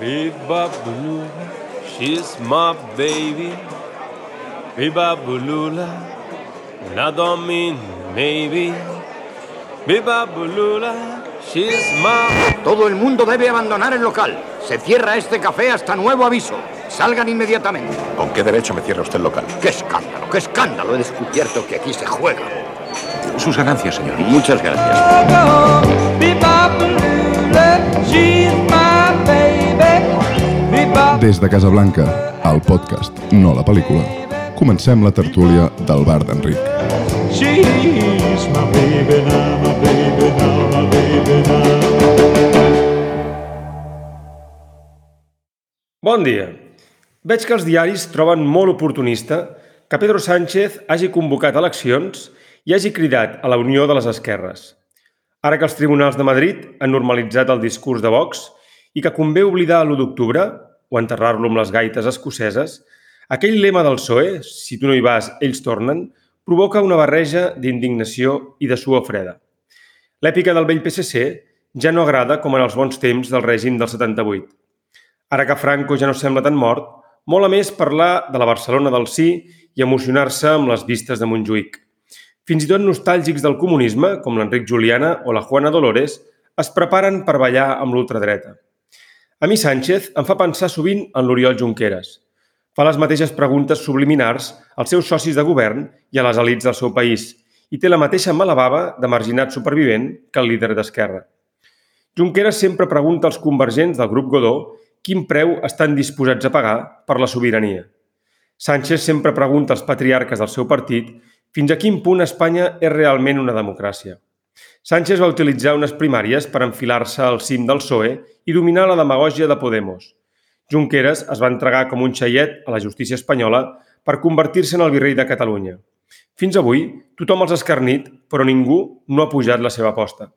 Biba Bulula, she's my baby. Biba Bulula, I don't mean maybe. Biba Bulula, she's my. Todo el mundo debe abandonar el local. Se cierra este café hasta nuevo aviso. Salgan inmediatamente. ¿Con qué derecho me cierra usted el local? ¡Qué escándalo! ¡Qué escándalo! He descubierto que aquí se juega. Sus ganancias, señor. Muchas gracias. Des de Casablanca, el podcast, no la pel·lícula, comencem la tertúlia del bar d'Enric. Bon dia. Veig que els diaris troben molt oportunista que Pedro Sánchez hagi convocat eleccions i hagi cridat a la unió de les esquerres. Ara que els tribunals de Madrid han normalitzat el discurs de Vox i que convé oblidar l'1 d'octubre o enterrar-lo amb les gaites escoceses, aquell lema del PSOE, si tu no hi vas, ells tornen, provoca una barreja d'indignació i de suor freda. L'èpica del vell PSC ja no agrada com en els bons temps del règim del 78. Ara que Franco ja no sembla tan mort, mola més parlar de la Barcelona del sí i emocionar-se amb les vistes de Montjuïc. Fins i tot nostàlgics del comunisme, com l'Enric Juliana o la Juana Dolores, es preparen per ballar amb l'ultradreta. A mi Sánchez em fa pensar sovint en l'Oriol Junqueras. Fa les mateixes preguntes subliminars als seus socis de govern i a les elites del seu país i té la mateixa mala bava de marginat supervivent que el líder d'Esquerra. Junqueras sempre pregunta als convergents del grup Godó quin preu estan disposats a pagar per la sobirania. Sánchez sempre pregunta als patriarques del seu partit fins a quin punt Espanya és realment una democràcia. Sánchez va utilitzar unes primàries per enfilar-se al cim del PSOE i dominar la demagògia de Podemos. Junqueras es va entregar com un xaiet a la justícia espanyola per convertir-se en el virrei de Catalunya. Fins avui, tothom els ha escarnit, però ningú no ha pujat la seva aposta.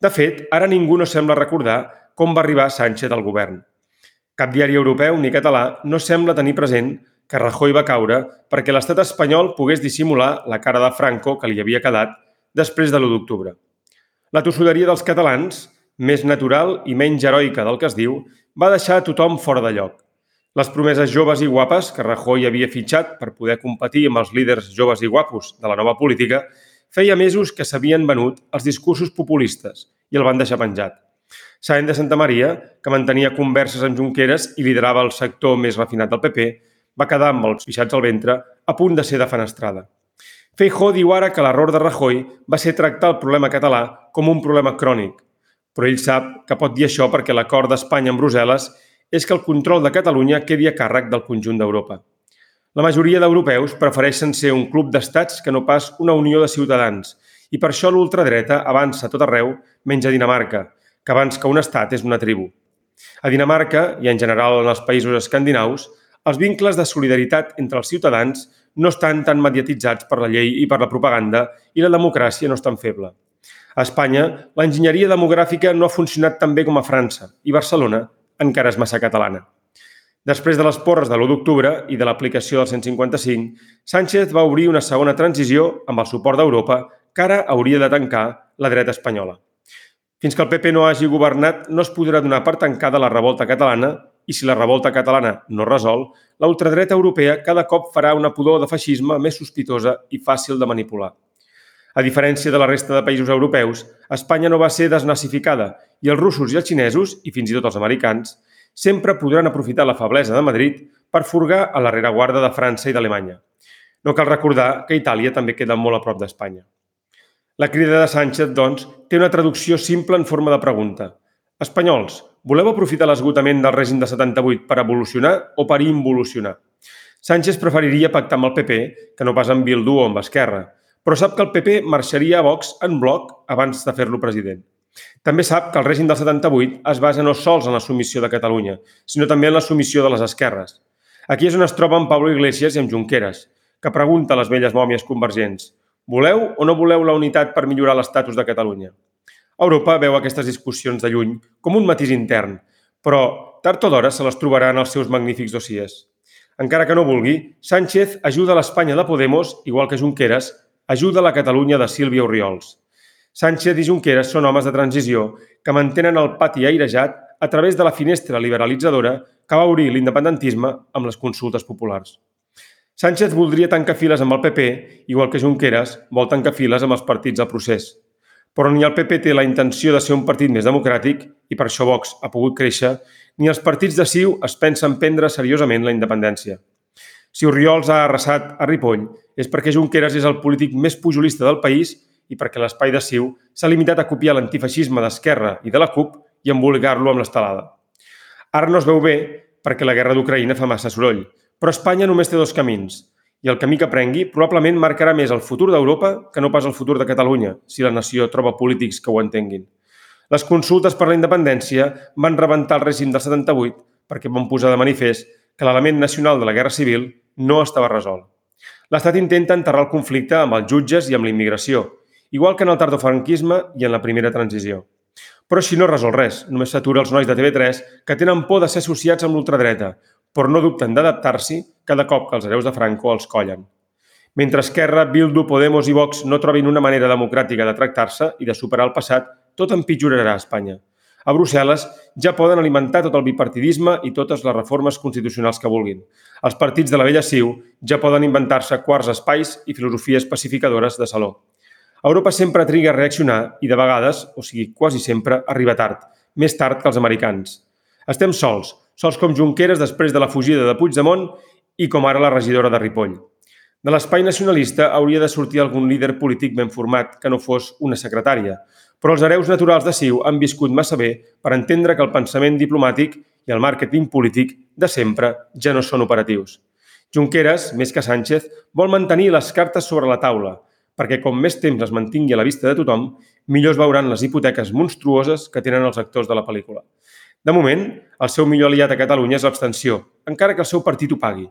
De fet, ara ningú no sembla recordar com va arribar Sánchez al govern. Cap diari europeu ni català no sembla tenir present que Rajoy va caure perquè l'estat espanyol pogués dissimular la cara de Franco que li havia quedat després de l'1 d'octubre. La tossuderia dels catalans, més natural i menys heroica del que es diu, va deixar a tothom fora de lloc. Les promeses joves i guapes que Rajoy havia fitxat per poder competir amb els líders joves i guapos de la nova política feia mesos que s'havien venut els discursos populistes i el van deixar penjat. Saent de Santa Maria, que mantenia converses amb Junqueras i liderava el sector més refinat del PP, va quedar amb els pixats al ventre a punt de ser defenestrada. Feijó diu ara que l'error de Rajoy va ser tractar el problema català com un problema crònic, però ell sap que pot dir això perquè l'acord d'Espanya amb Brussel·les és que el control de Catalunya quedi a càrrec del conjunt d'Europa. La majoria d'europeus prefereixen ser un club d'estats que no pas una unió de ciutadans i per això l'ultradreta avança a tot arreu menys a Dinamarca, que abans que un estat és una tribu. A Dinamarca, i en general en els països escandinaus, els vincles de solidaritat entre els ciutadans no estan tan mediatitzats per la llei i per la propaganda i la democràcia no és tan feble. A Espanya, l'enginyeria demogràfica no ha funcionat tan bé com a França i Barcelona encara és massa catalana. Després de les porres de l'1 d'octubre i de l'aplicació del 155, Sánchez va obrir una segona transició amb el suport d'Europa que ara hauria de tancar la dreta espanyola. Fins que el PP no hagi governat, no es podrà donar per tancada la revolta catalana i si la revolta catalana no resol, la ultradreta europea cada cop farà una pudor de feixisme més sospitosa i fàcil de manipular. A diferència de la resta de països europeus, Espanya no va ser desnazificada i els russos i els xinesos, i fins i tot els americans, sempre podran aprofitar la feblesa de Madrid per furgar a la rereguarda de França i d'Alemanya. No cal recordar que Itàlia també queda molt a prop d'Espanya. La crida de Sánchez, doncs, té una traducció simple en forma de pregunta. Espanyols, voleu aprofitar l'esgotament del règim de 78 per evolucionar o per involucionar? Sánchez preferiria pactar amb el PP que no pas amb Bildu o amb Esquerra, però sap que el PP marxaria a Vox en bloc abans de fer-lo president. També sap que el règim del 78 es basa no sols en la submissió de Catalunya, sinó també en la submissió de les esquerres. Aquí és on es troba en Pablo Iglesias i amb Junqueras, que pregunta a les velles mòmies convergents «Voleu o no voleu la unitat per millorar l'estatus de Catalunya?» Europa veu aquestes discussions de lluny com un matís intern, però tard o d'hora se les trobarà en els seus magnífics dossiers. Encara que no vulgui, Sánchez ajuda l'Espanya de Podemos, igual que Junqueras, ajuda la Catalunya de Sílvia Oriols. Sánchez i Junqueras són homes de transició que mantenen el pati airejat a través de la finestra liberalitzadora que va obrir l'independentisme amb les consultes populars. Sánchez voldria tancar files amb el PP, igual que Junqueras vol tancar files amb els partits al procés. Però ni el PP té la intenció de ser un partit més democràtic, i per això Vox ha pogut créixer, ni els partits de CiU es pensen prendre seriosament la independència. Si Oriols ha arrasat a Ripoll és perquè Junqueras és el polític més pujolista del país i perquè l'espai de CiU s'ha limitat a copiar l'antifeixisme d'Esquerra i de la CUP i embolicar-lo amb l'estelada. Ara no es veu bé perquè la guerra d'Ucraïna fa massa soroll, però Espanya només té dos camins i el camí que prengui probablement marcarà més el futur d'Europa que no pas el futur de Catalunya, si la nació troba polítics que ho entenguin. Les consultes per la independència van rebentar el règim del 78 perquè van posar de manifest que l'element nacional de la guerra civil no estava resolt. L'Estat intenta enterrar el conflicte amb els jutges i amb la immigració, igual que en el tardofranquisme i en la primera transició. Però així no resol res, només s'atura els nois de TV3 que tenen por de ser associats amb l'ultradreta, però no dubten d'adaptar-s'hi cada cop que els hereus de Franco els collen. Mentre Esquerra, Bildu, Podemos i Vox no trobin una manera democràtica de tractar-se i de superar el passat, tot empitjorarà a Espanya. A Brussel·les ja poden alimentar tot el bipartidisme i totes les reformes constitucionals que vulguin. Els partits de la vella CiU ja poden inventar-se quarts espais i filosofies pacificadores de saló. Europa sempre triga a reaccionar i de vegades, o sigui, quasi sempre, arriba tard, més tard que els americans. Estem sols, sols com Junqueras després de la fugida de Puigdemont i com ara la regidora de Ripoll. De l'espai nacionalista hauria de sortir algun líder polític ben format que no fos una secretària, però els hereus naturals de CiU han viscut massa bé per entendre que el pensament diplomàtic i el màrqueting polític de sempre ja no són operatius. Junqueras, més que Sánchez, vol mantenir les cartes sobre la taula, perquè com més temps les mantingui a la vista de tothom, millor es veuran les hipoteques monstruoses que tenen els actors de la pel·lícula. De moment, el seu millor aliat a Catalunya és l'abstenció, encara que el seu partit ho pagui.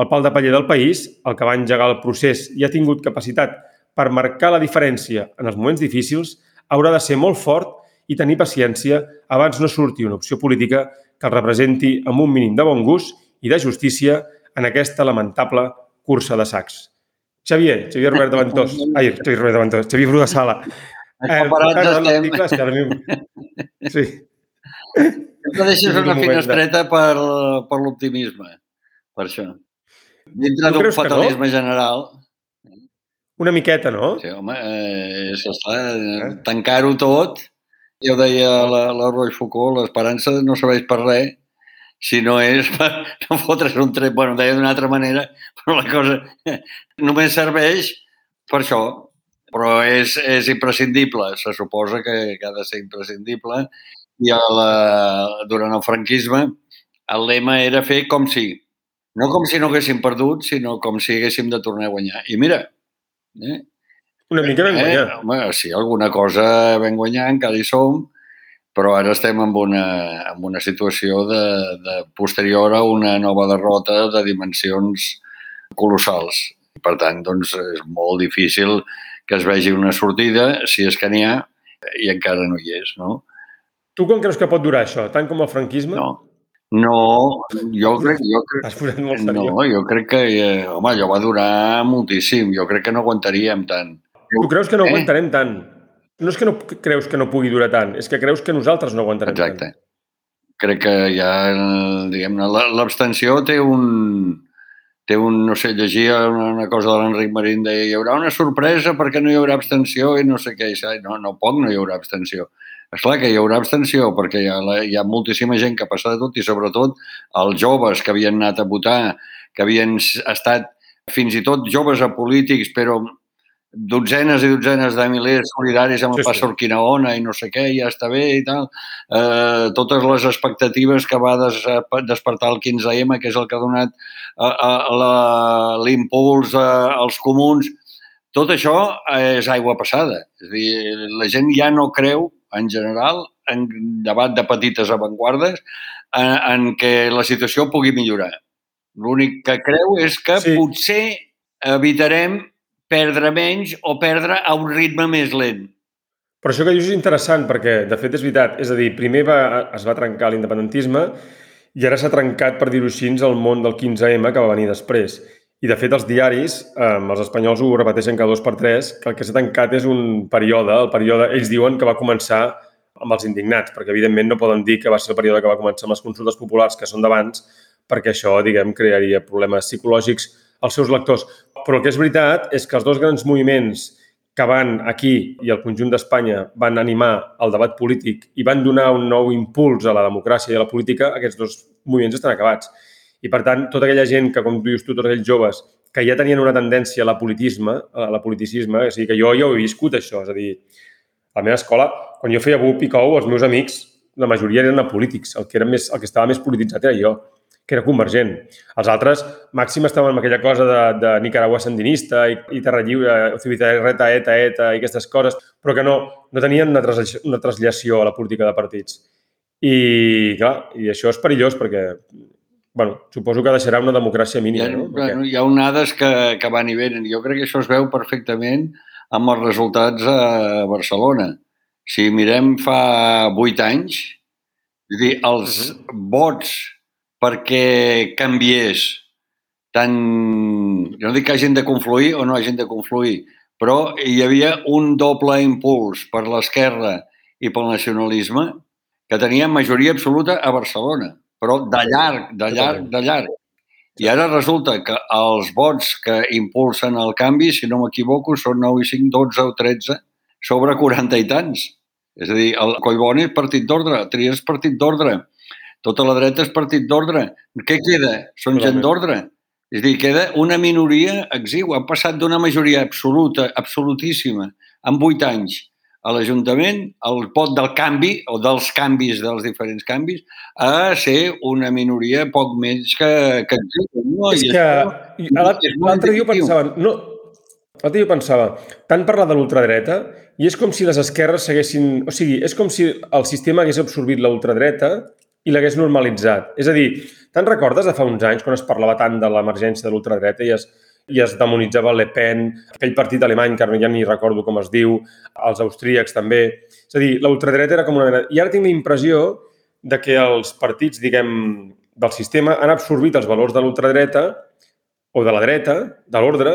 El pal de paller del país, el que va engegar el procés i ha tingut capacitat per marcar la diferència en els moments difícils, haurà de ser molt fort i tenir paciència abans no surti una opció política que el representi amb un mínim de bon gust i de justícia en aquesta lamentable cursa de sacs. Xavier, Xavier Robert de Ventós. Ai, Xavier Robert de Ventós, Xavier Bru de Sala. Eh, Comparats estem. Sí. Sempre deixes una finestreta per, per l'optimisme, per això. Dintre d'un fatalisme no? general, una miqueta, no? Sí, home, eh, és esclar, eh? tancar-ho tot. Ja ho deia la, la Roy Foucault, l'esperança no serveix per res si no és per no fotre's un tret. Bueno, deia d'una altra manera, però la cosa només serveix per això. Però és, és imprescindible, se suposa que, que ha de ser imprescindible. I la, durant el franquisme el lema era fer com si. No com si no haguéssim perdut, sinó com si haguéssim de tornar a guanyar. I mira, Eh? Una mica ben guanyat. Eh? Home, sí, alguna cosa ben guanyant, encara hi som, però ara estem en una, en una situació de, de posterior a una nova derrota de dimensions colossals. Per tant, doncs, és molt difícil que es vegi una sortida, si és que n'hi ha, i encara no hi és, no? Tu quan creus que pot durar això? Tant com el franquisme? No, no, jo crec, jo crec, Has posat molt no, seriós. jo crec que, eh, home, allò va durar moltíssim. Jo crec que no aguantaríem tant. Tu creus que no Eh? aguantarem tant? No és que no creus que no pugui durar tant, és que creus que nosaltres no aguantarem Exacte. tant. Crec que ja, diguem-ne, la- l'abstenció té un, té un, no sé, llegia una, cosa de l'Enric Marín, deia, hi haurà una sorpresa perquè no hi haurà abstenció i no sé què. I no, no pot, no hi haurà abstenció. És clar que hi haurà abstenció perquè hi ha, la, hi ha moltíssima gent que passa de tot i sobretot els joves que havien anat a votar, que havien estat fins i tot joves a polítics, però dotzenes i dotzenes de milers solidaris amb el Sí, sí. sí. Urquinaona i no sé què, ja està bé i tal. Eh, totes les expectatives que va des, despertar el 15M, que és el que ha donat eh, eh, l'impuls eh, als comuns, tot això és aigua passada. És dir, la gent ja no creu, en general, en debat de petites avantguardes, en, en què la situació pugui millorar. L'únic que creu és que sí. potser evitarem perdre menys o perdre a un ritme més lent. Però això que dius és interessant perquè, de fet, és veritat. És a dir, primer va, es va trencar l'independentisme i ara s'ha trencat, per dir-ho així, el món del 15M que va venir després. I, de fet, els diaris, eh, els espanyols ho repeteixen cada dos per tres, que el que s'ha tancat és un període, el període, ells diuen que va començar amb els indignats, perquè evidentment no poden dir que va ser el període que va començar amb les consultes populars, que són d'abans, perquè això, diguem, crearia problemes psicològics als seus lectors. Però el que és veritat és que els dos grans moviments que van aquí i al conjunt d'Espanya van animar el debat polític i van donar un nou impuls a la democràcia i a la política, aquests dos moviments estan acabats. I, per tant, tota aquella gent que, com dius tu, tots aquells joves, que ja tenien una tendència a la politisme, a la politicisme, o sigui que jo ja ho he viscut, això. És a dir, a la meva escola, quan jo feia BUP i COU, els meus amics, la majoria eren polítics. El que, era més, el que estava més polititzat era jo, que era convergent. Els altres, màxim, estaven amb aquella cosa de, de Nicaragua sandinista i, i Terra Lliure, Reta, ETA, ETA i aquestes coses, però que no, no tenien una traslació, una traslació a la política de partits. I, clar, i això és perillós perquè bueno, suposo que deixarà una democràcia mínima, hi ha, no? Bueno, hi ha onades que, que van i venen. Jo crec que això es veu perfectament amb els resultats a Barcelona. Si mirem fa vuit anys, és dir, els uh -huh. vots perquè canviés tant... Jo no dic que hagin de confluir o no hagin de confluir, però hi havia un doble impuls per l'esquerra i pel nacionalisme que tenia majoria absoluta a Barcelona però de llarg, de llarg, de llarg. I ara resulta que els vots que impulsen el canvi, si no m'equivoco, són 9 i 5, 12 o 13 sobre 40 i tants. És a dir, el Collboni és partit d'ordre, Trias és partit d'ordre, tota la dreta és partit d'ordre. Què queda? Són gent d'ordre. És a dir, queda una minoria exigua. Han passat d'una majoria absoluta, absolutíssima, en 8 anys, a l'Ajuntament el pot del canvi o dels canvis dels diferents canvis a ser una minoria poc més que, que no? És I que l'altre dia ho pensava, no, l'altre dia pensava, tant parlar de l'ultradreta i és com si les esquerres seguessin... O sigui, és com si el sistema hagués absorbit l'ultradreta i l'hagués normalitzat. És a dir, te'n recordes de fa uns anys quan es parlava tant de l'emergència de l'ultradreta i es, i es demonitzava Le Pen, aquell partit alemany que ja ni recordo com es diu, els austríacs també. És a dir, l'ultradreta era com una... I ara tinc la impressió de que els partits, diguem, del sistema han absorbit els valors de l'ultradreta o de la dreta, de l'ordre,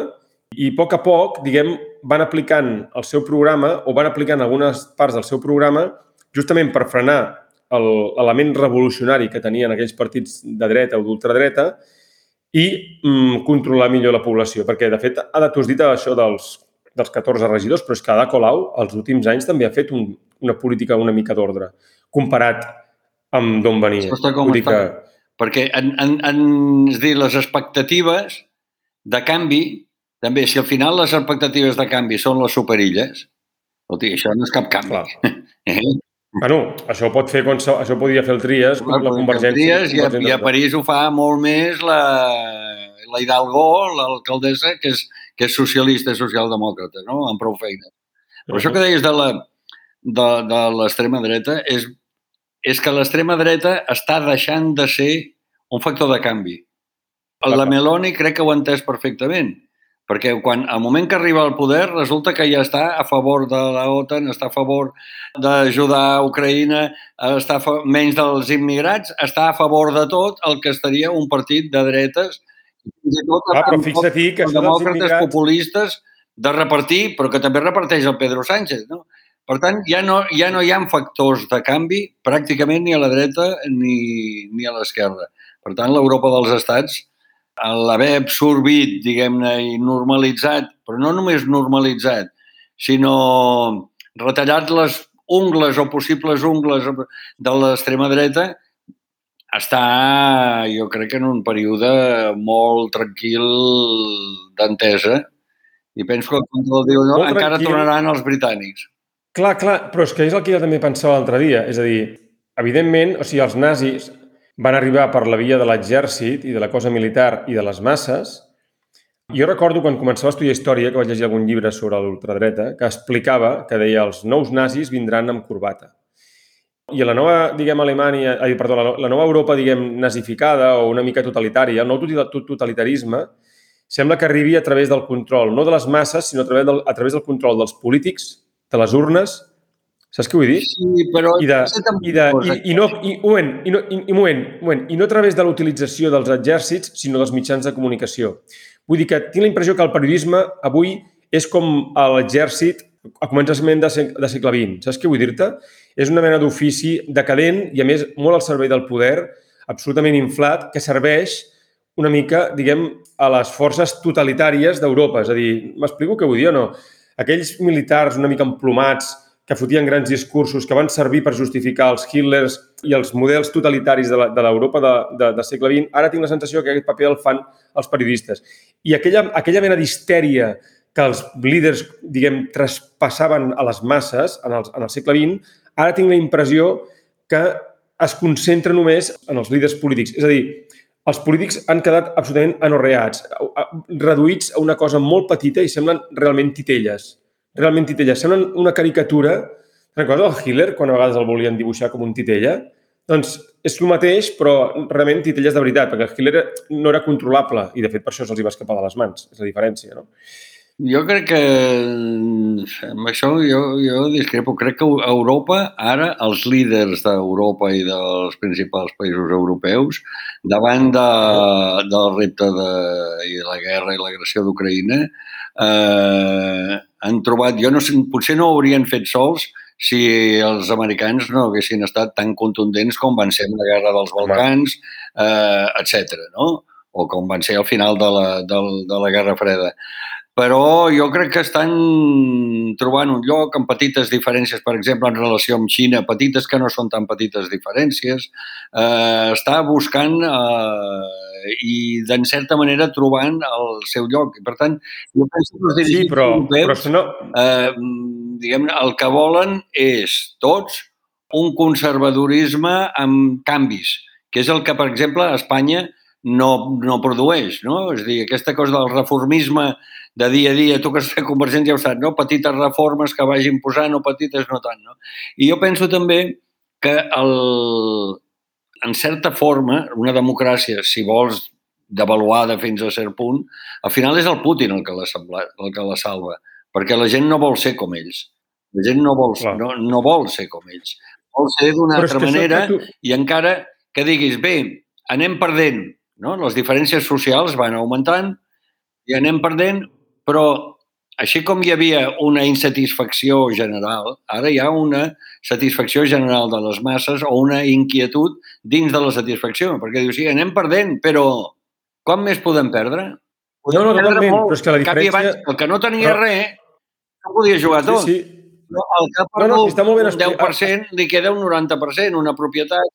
i a poc a poc, diguem, van aplicant el seu programa o van aplicant algunes parts del seu programa justament per frenar l'element revolucionari que tenien aquells partits de dreta o d'ultradreta i mm, controlar millor la població. Perquè, de fet, ara tu has dit això dels, dels 14 regidors, però és que Ada Colau els últims anys també ha fet un, una política una mica d'ordre, comparat amb d'on venia. Està com està. Que... Perquè, en, en, en, és dir, les expectatives de canvi, també, si al final les expectatives de canvi són les superilles, escolti, això no és cap canvi. Clar. Eh? Bueno, això pot fer, això podria fer el Trias, la, la Convergència. Trias, i, a, I a París ho fa molt més la, la Hidalgo, l'alcaldessa, que és, que és socialista i socialdemòcrata, no? amb prou feina. Però això que deies de la de, de l'extrema dreta és, és que l'extrema dreta està deixant de ser un factor de canvi. La Meloni crec que ho ha entès perfectament perquè quan al moment que arriba al poder resulta que ja està a favor de la OTAN, està a favor d'ajudar a Ucraïna, està a menys dels immigrats, està a favor de tot el que estaria un partit de dretes, fins i tot ah, però fixa't que demòcrates immigrats... populistes de repartir, però que també reparteix el Pedro Sánchez, no? Per tant, ja no, ja no hi ha factors de canvi pràcticament ni a la dreta ni, ni a l'esquerra. Per tant, l'Europa dels estats l'haver absorbit, diguem-ne, i normalitzat, però no només normalitzat, sinó retallat les ungles o possibles ungles de l'extrema dreta, està, jo crec que en un període molt tranquil d'entesa i penso que, com el diu, no, encara tranquil. tornaran els britànics. Clar, clar, però és que és el que jo també pensava l'altre dia. És a dir, evidentment, o sigui, els nazis van arribar per la via de l'exèrcit i de la cosa militar i de les masses. Jo recordo quan començava a estudiar història, que vaig llegir algun llibre sobre l'ultradreta, que explicava que deia els nous nazis vindran amb corbata. I a la nova, diguem, Alemanya, ai, perdó, la, la nova Europa, diguem, nazificada o una mica totalitària, el nou totalitarisme sembla que arribi a través del control, no de les masses, sinó a través del, a través del control dels polítics, de les urnes Saps què vull dir? Sí, però... I, de, i, de, i, i, no, i, moment, i, no, i, i, moment, moment, i no a través de l'utilització dels exèrcits, sinó dels mitjans de comunicació. Vull dir que tinc la impressió que el periodisme avui és com l'exèrcit a començament de, de segle XX. Saps què vull dir-te? És una mena d'ofici decadent i, a més, molt al servei del poder, absolutament inflat, que serveix una mica, diguem, a les forces totalitàries d'Europa. És a dir, m'explico què vull dir o no? Aquells militars una mica emplomats que fotien grans discursos que van servir per justificar els Hitlers i els models totalitaris de de l'Europa de, de, del segle XX, ara tinc la sensació que aquest paper el fan els periodistes. I aquella, aquella mena d'histèria que els líders, diguem, traspassaven a les masses en el, en el segle XX, ara tinc la impressió que es concentra només en els líders polítics. És a dir, els polítics han quedat absolutament anorreats, reduïts a una cosa molt petita i semblen realment titelles. Realment titelles. Semblen una caricatura. Recordes el Hitler, quan a vegades el volien dibuixar com un titella? Doncs és el mateix, però realment titelles de veritat, perquè el Hitler no era controlable i, de fet, per això se'ls va escapar de les mans. És la diferència, no? Jo crec que amb això jo, jo discrepo. Crec que a Europa, ara, els líders d'Europa i dels principals països europeus, davant de, del repte de, i de la guerra i l'agressió d'Ucraïna, eh, han trobat... Jo no sé, potser no ho haurien fet sols si els americans no haguessin estat tan contundents com van ser en la guerra dels Balcans, eh, etc. no? o com van ser al final de la, de, de la Guerra Freda però jo crec que estan trobant un lloc amb petites diferències, per exemple, en relació amb Xina, petites que no són tan petites diferències, eh, està buscant eh, i, d'en certa manera, trobant el seu lloc. Per tant, jo penso que els Sí, dirigents però, però europeus, això no... eh, diguem el que volen és, tots, un conservadorisme amb canvis, que és el que, per exemple, Espanya no, no produeix. No? És a dir, aquesta cosa del reformisme de dia a dia, tu que estàs convergent ja ho saps, no? petites reformes que vagin posant o petites no tant. No? I jo penso també que el, en certa forma, una democràcia, si vols, devaluada fins a cert punt, al final és el Putin el que la, sembla, el que la salva, perquè la gent no vol ser com ells. La gent no vol, Clar. no, no vol ser com ells. Vol ser d'una altra manera tu- i encara que diguis, bé, anem perdent, no? les diferències socials van augmentant i anem perdent, però així com hi havia una insatisfacció general, ara hi ha una satisfacció general de les masses o una inquietud dins de la satisfacció, perquè dius, sí, anem perdent, però quan més podem perdre? No, no, perdre molt. però és que la diferència... abans, el que no tenia Però- res, no podia jugar tot. Sí, sí. No, el que ha No, no, perdut està molt ben un explicat. 10% li queda un 90%, una propietat.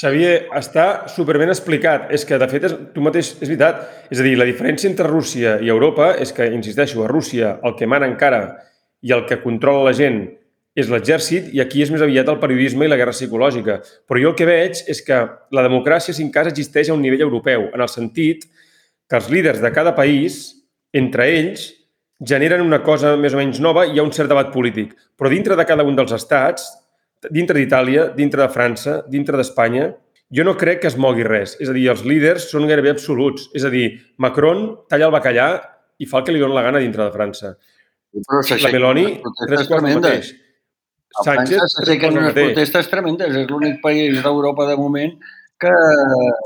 Xavier, està superben explicat. És que, de fet, és, tu mateix, és veritat. És a dir, la diferència entre Rússia i Europa és que, insisteixo, a Rússia el que mana encara i el que controla la gent és l'exèrcit i aquí és més aviat el periodisme i la guerra psicològica. Però jo el que veig és que la democràcia, si en cas, existeix a un nivell europeu, en el sentit que els líders de cada país, entre ells, generen una cosa més o menys nova i hi ha un cert debat polític. Però dintre de cada un dels estats, dintre d'Itàlia, dintre de França, dintre d'Espanya, jo no crec que es mogui res. És a dir, els líders són gairebé absoluts. És a dir, Macron talla el bacallà i fa el que li dona la gana dintre de França. Però La Meloni, tres quarts del mateix. A Sánchez, tres s'aixequen quarts del unes mateix. protestes tremendes. És l'únic país d'Europa de moment que...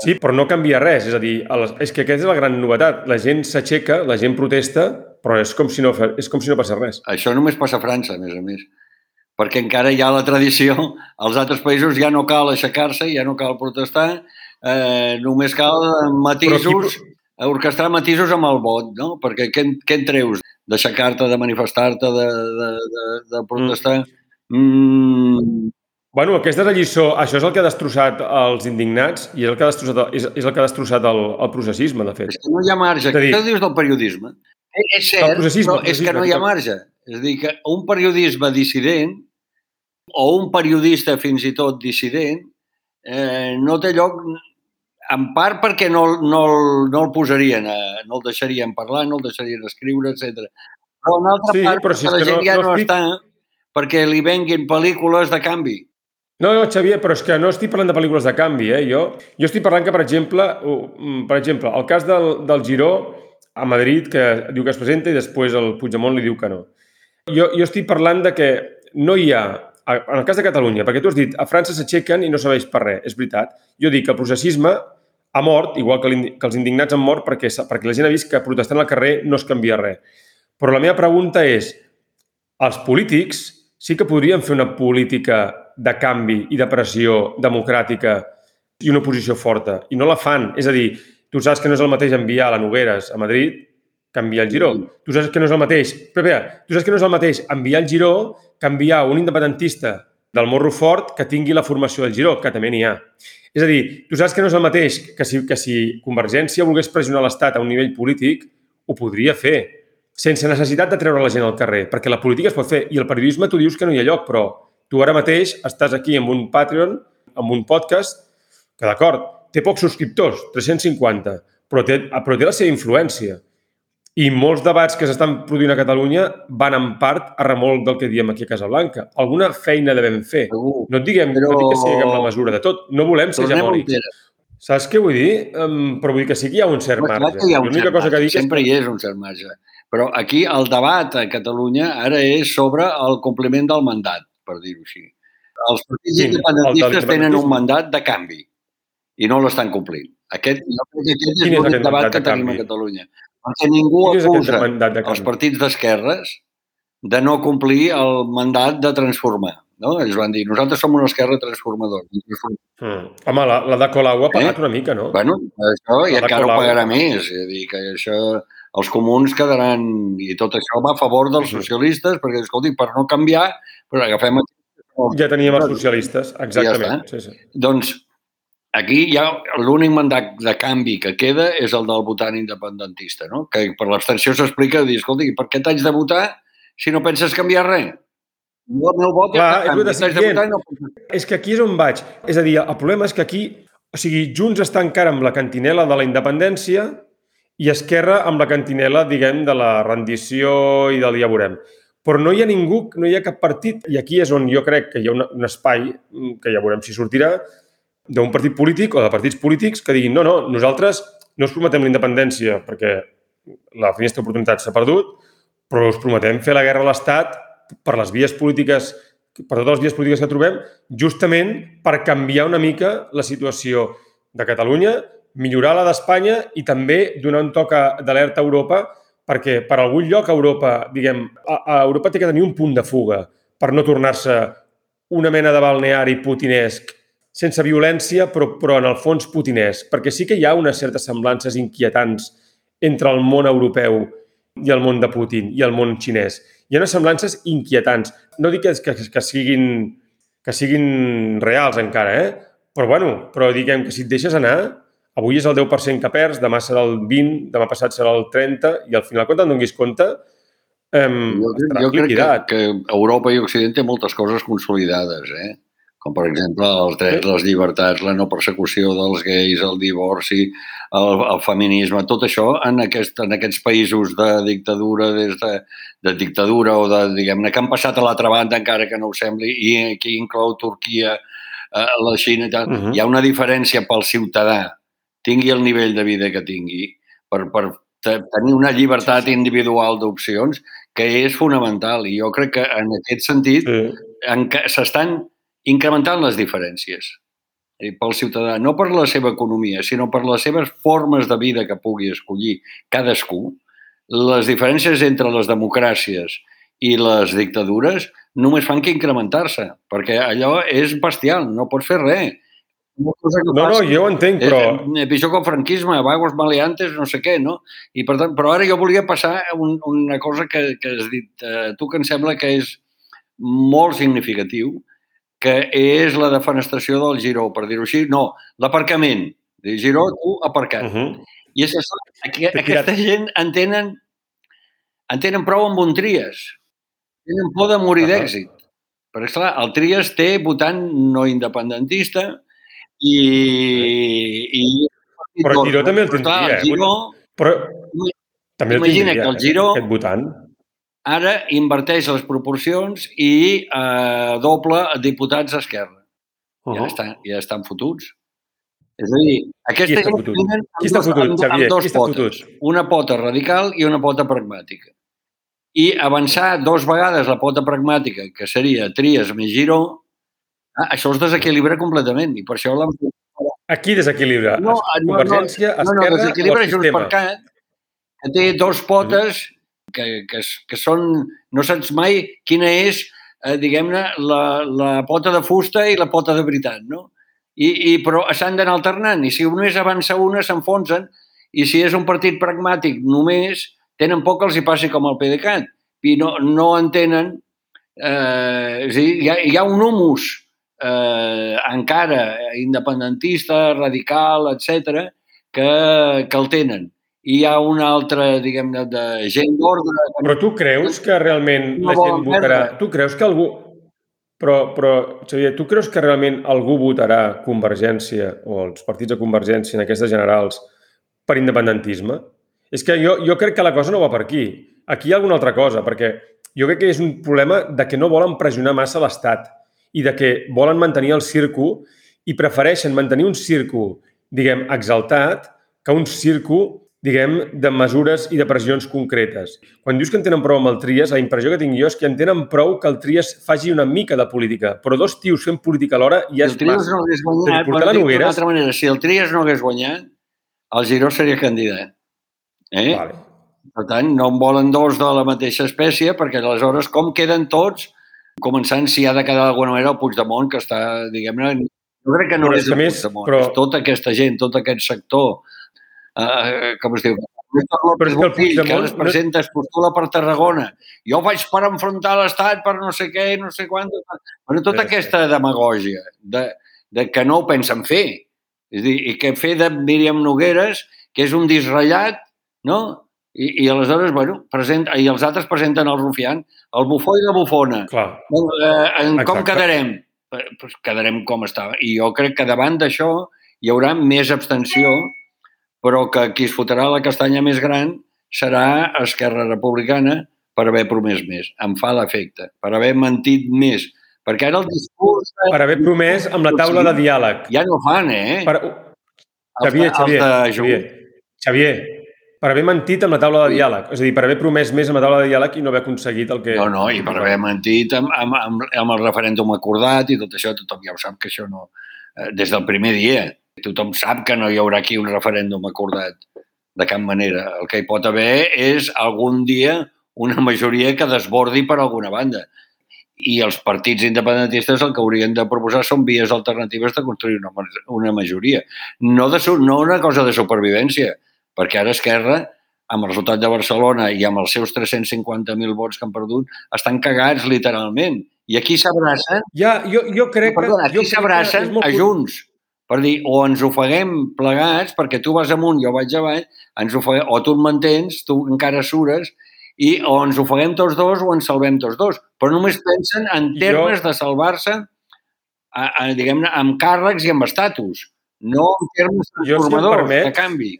Sí, però no canvia res. És a dir, és que aquesta és la gran novetat. La gent s'aixeca, la gent protesta, però és com si no, és com si no passés res. Això només passa a França, a més a més. Perquè encara hi ha la tradició, als altres països ja no cal aixecar-se, ja no cal protestar, eh, només cal matisos, orquestrar matisos amb el vot, no? Perquè què, què en treus? D'aixecar-te, de manifestar-te, de, de, de, de protestar? Mm. Bueno, aquesta és la lliçó. Això és el que ha destrossat els indignats i és el que ha destrossat, és, és el que ha destrossat el, el processisme, de fet. És que no hi ha marge. Dir- Què dius del periodisme? Eh, És Del cert, processisme, però és que processisme, no hi ha marge. És a dir, que un periodisme dissident o un periodista fins i tot dissident eh, no té lloc en part perquè no, no, el- no el posarien, a, no el deixarien parlar, no el deixarien escriure, etc. Però en altra Sí, part però si la gent no- ja no no, estic- està perquè li venguin pel·lícules de canvi. No, no, Xavier, però és que no estic parlant de pel·lícules de canvi, eh? Jo, jo estic parlant que, per exemple, mm, per exemple, el cas del, del Giró a Madrid, que diu que es presenta i després el Puigdemont li diu que no. Jo, jo estic parlant de que no hi ha, en el cas de Catalunya, perquè tu has dit, a França s'aixequen i no serveix per res, és veritat. Jo dic que el processisme ha mort, igual que, que els indignats han mort, perquè, perquè la gent ha vist que protestant al carrer no es canvia res. Però la meva pregunta és, Els polítics sí que podrien fer una política de canvi i de pressió democràtica i una posició forta, i no la fan. És a dir, tu saps que no és el mateix enviar la Nogueres a Madrid que enviar el Giró. Tu saps que no és el mateix... Però, espera, tu saps que no és el mateix enviar el Giró que enviar un independentista del Morro Fort que tingui la formació del Giró, que també n'hi ha. És a dir, tu saps que no és el mateix que si, que si Convergència volgués pressionar l'Estat a un nivell polític, ho podria fer, sense necessitat de treure la gent al carrer, perquè la política es pot fer. I el periodisme tu dius que no hi ha lloc, però tu ara mateix estàs aquí amb un Patreon, amb un podcast, que d'acord, té pocs subscriptors, 350, però té, però té la seva influència. I molts debats que s'estan produint a Catalunya van en part a remolc del que diem aquí a Casablanca. Alguna feina devem fer. Segur. No et diguem, Però- no dic que sigui amb la mesura de tot. No volem ser hegemònics. Saps què vull dir? Um, però vull dir que sí que hi ha un cert Clar marge. que hi ha un L'única cert cosa que dic sempre que... hi és un cert marge. Però aquí el debat a Catalunya ara és sobre el compliment del mandat, per dir-ho així. Els partits? El independentistes del tenen un mandat de canvi i no l'estan complint. Aquest, jo crec que aquest és l'únic debat que de tenim a? Catalunya. Perquè ningú acusa els partits d'esquerres de no complir el mandat de transformar. No? Ells van dir, nosaltres som una esquerra transformadora. Mm. Home, la, la de Colau ha pagat Eh? una mica, no? Bueno, això i La de encara ho pagarà més. És a dir, que això, els comuns quedaran... I tot això va a favor dels socialistes, perquè, escolti, per no canviar, però agafem... Ja teníem els socialistes, exactament. Ja sí, sí. Doncs aquí ha l'únic mandat de canvi que queda és el del votant independentista, no? que per l'abstenció s'explica dir, escolti, per què t'haig de votar si no penses canviar res? El meu vot Clar, és de t'haig de votar no penses És que aquí és on vaig. És a dir, el problema és que aquí... O sigui, Junts està encara amb la cantinela de la independència i Esquerra amb la cantinela, diguem, de la rendició i del ja veurem. Però no hi ha ningú, no hi ha cap partit, i aquí és on jo crec que hi ha un, un espai, mm, que ja veurem si sortirà, d'un partit polític o de partits polítics que diguin no, no, nosaltres no us prometem la independència perquè la finestra d'oportunitat s'ha perdut, però us prometem fer la guerra a l'Estat per les vies polítiques, per totes les vies polítiques que trobem, justament per canviar una mica la situació de Catalunya, millorar la d'Espanya i també donar un toc d'alerta a Europa perquè per algun lloc a Europa, diguem, a, a Europa té que tenir un punt de fuga per no tornar-se una mena de balneari putinesc sense violència, però, però en el fons putinesc, perquè sí que hi ha unes certes semblances inquietants entre el món europeu i el món de Putin i el món xinès. Hi ha unes semblances inquietants. No dic que, que, que, siguin, que siguin reals encara, eh? però, bueno, però diguem que si et deixes anar, avui és el 10% que perds, demà serà el 20, demà passat serà el 30, i al final, quan te'n donis compte, um, Jo, estaràs jo crec que, que Europa i Occident té moltes coses consolidades, eh? Com per exemple els drets, les llibertats, la no persecució dels gais, el divorci, el, el feminisme, tot això en, aquest, en aquests països de dictadura, des de, de dictadura o de, diguem-ne, que han passat a l'altra banda, encara que no ho sembli, i aquí inclou Turquia, eh, la Xina i tal. Mhm. Hi ha una diferència pel ciutadà, tingui el nivell de vida que tingui, per, per te- tenir una llibertat individual d'opcions que és fonamental. I jo crec que en aquest sentit Sí. s'estan incrementant les diferències eh, pel ciutadà, no per la seva economia, sinó per les seves formes de vida que pugui escollir cadascú. Les diferències entre les democràcies i les dictadures només fan que incrementar-se, perquè allò és bestial, no pots fer res. No, no, jo ho entenc, però... Eh, eh, pitjor que el franquisme, vagos maleantes, no sé què, no? I per tant, però ara jo volia passar a un, una cosa que, que has dit eh, tu, que em sembla que és molt significatiu, que és la defenestració del Giró, per dir-ho així. No, l'aparcament. Giró, tu aparcat. Uh -huh. I és això, aqu aquesta gent en tenen, en tenen prou amb un Tries. Tenen por de morir Ahà. d'èxit. Perquè, esclar, el Tries té votant no independentista i... i Però el Giró també el Però, clar, tindria, eh? El Giró, Però també el Imagina tindria, que el Giró- aquest votant. Ara inverteix les proporcions i eh, doble diputats a esquerra. Uh Ja, -huh. estan, ja estan fotuts. És a dir, aquesta gent fotut? tenen Qui està amb fotut, amb- Xavier? amb dos potes. fotut? Una pota radical i una pota pragmàtica. I avançar dos vegades la pota pragmàtica, que seria Tries més Giró, ah, això els desequilibra completament i per això l'han Aquí desequilibra. No, no, no, no, Esquerra o desequilibra Junts per Cat, que té dos potes que, que, que són... No saps mai quina és, eh, diguem-ne, la, la pota de fusta i la pota de veritat, no? I, i, però s'han d'anar alternant, i si només avança una s'enfonsen, i si és un partit pragmàtic només, tenen por que els hi passi com al PDeCAT, i no, no entenen... Eh, és a dir, hi ha, hi ha un humus eh, encara independentista, radical, etc que, que el tenen. Hi ha una altra, diguem-ne, de gent d'ordre... Però tu creus que realment No la gent votarà... perdre. Tu creus que algú... Però, però, Xavier, tu creus que realment algú votarà Convergència o els partits de Convergència en aquestes generals per independentisme? És que jo, jo crec que la cosa no va per aquí. Aquí hi ha alguna altra cosa, perquè jo crec que és un problema de que no volen pressionar massa l'Estat i de que volen mantenir el circo i prefereixen mantenir un circo, diguem, exaltat que un circo, diguem, de mesures i de pressions concretes. Quan dius que en tenen prou amb el Trias, la impressió que tinc jo és que en tenen prou que el Trias faci una mica de política, però dos tios fent política alhora ja és massa. no hagués guanyat, portar per la dir-ho d'una Nogueres... altra manera, si el Trias no hagués guanyat, el Giró seria candidat. Eh? Vale. Per tant, no en volen dos de la mateixa espècie, perquè aleshores com queden tots, començant si ha de quedar d'alguna manera el Puigdemont, que està, diguem-ne, jo crec que no Però és és el més- Puigdemont, però- és tota aquesta gent, tot aquest sector, eh, com es diu, Però és que el que Puigdemont ara es presenta, es postula per Tarragona. Jo vaig per enfrontar l'Estat per no sé què i no sé quant. Bueno, tota Sí, aquesta demagògia de, de que no ho pensen fer. És dir, i que fer de Míriam Nogueres, que és un disratllat, no? I, i aleshores, bueno, presenta, i els altres presenten el rufián, el bufó i la bufona. Clar. Bueno, eh, en com Exacte. quedarem? Eh, Pues quedarem com estava. I jo crec que davant d'això hi haurà més abstenció, però que qui es fotrà la castanya més gran serà Esquerra Republicana per haver promès més. Em fa l'efecte. Per haver mentit més. Perquè ara el discurs... Per haver promès amb la taula de diàleg. Ja no fan, eh? Per... Xavier, Xavier, Xavier. Xavier, per haver mentit amb la taula de diàleg. És a dir, per haver promès més amb la taula de diàleg i no haver aconseguit el que... No, no, i per haver mentit amb, amb, amb, amb el referèndum acordat i tot això, tothom ja ho sap que això no... eh, Des del primer dia, tothom sap que no hi haurà aquí un referèndum acordat de cap manera. El que hi pot haver és algun dia una majoria que desbordi per alguna banda. I els partits independentistes el que haurien de proposar són vies alternatives de construir una, una majoria. No, de, no una cosa de supervivència, perquè ara Esquerra, amb el resultat de Barcelona i amb els seus 350.000 vots que han perdut, estan cagats literalment. I aquí s'abracen Ja, jo, jo crec que... Perdona, jo aquí que s'abracen a Junts per dir, o ens ofeguem plegats, perquè tu vas amunt, jo vaig avall, ens ofeguem, o tu et mantens, tu encara sures, i o ens ofeguem tots dos o ens salvem tots dos. Però només pensen en Jo- termes de salvar-se, diguem-ne, amb càrrecs i amb estatus, no en termes Jo, si transformadors, permets, de canvi.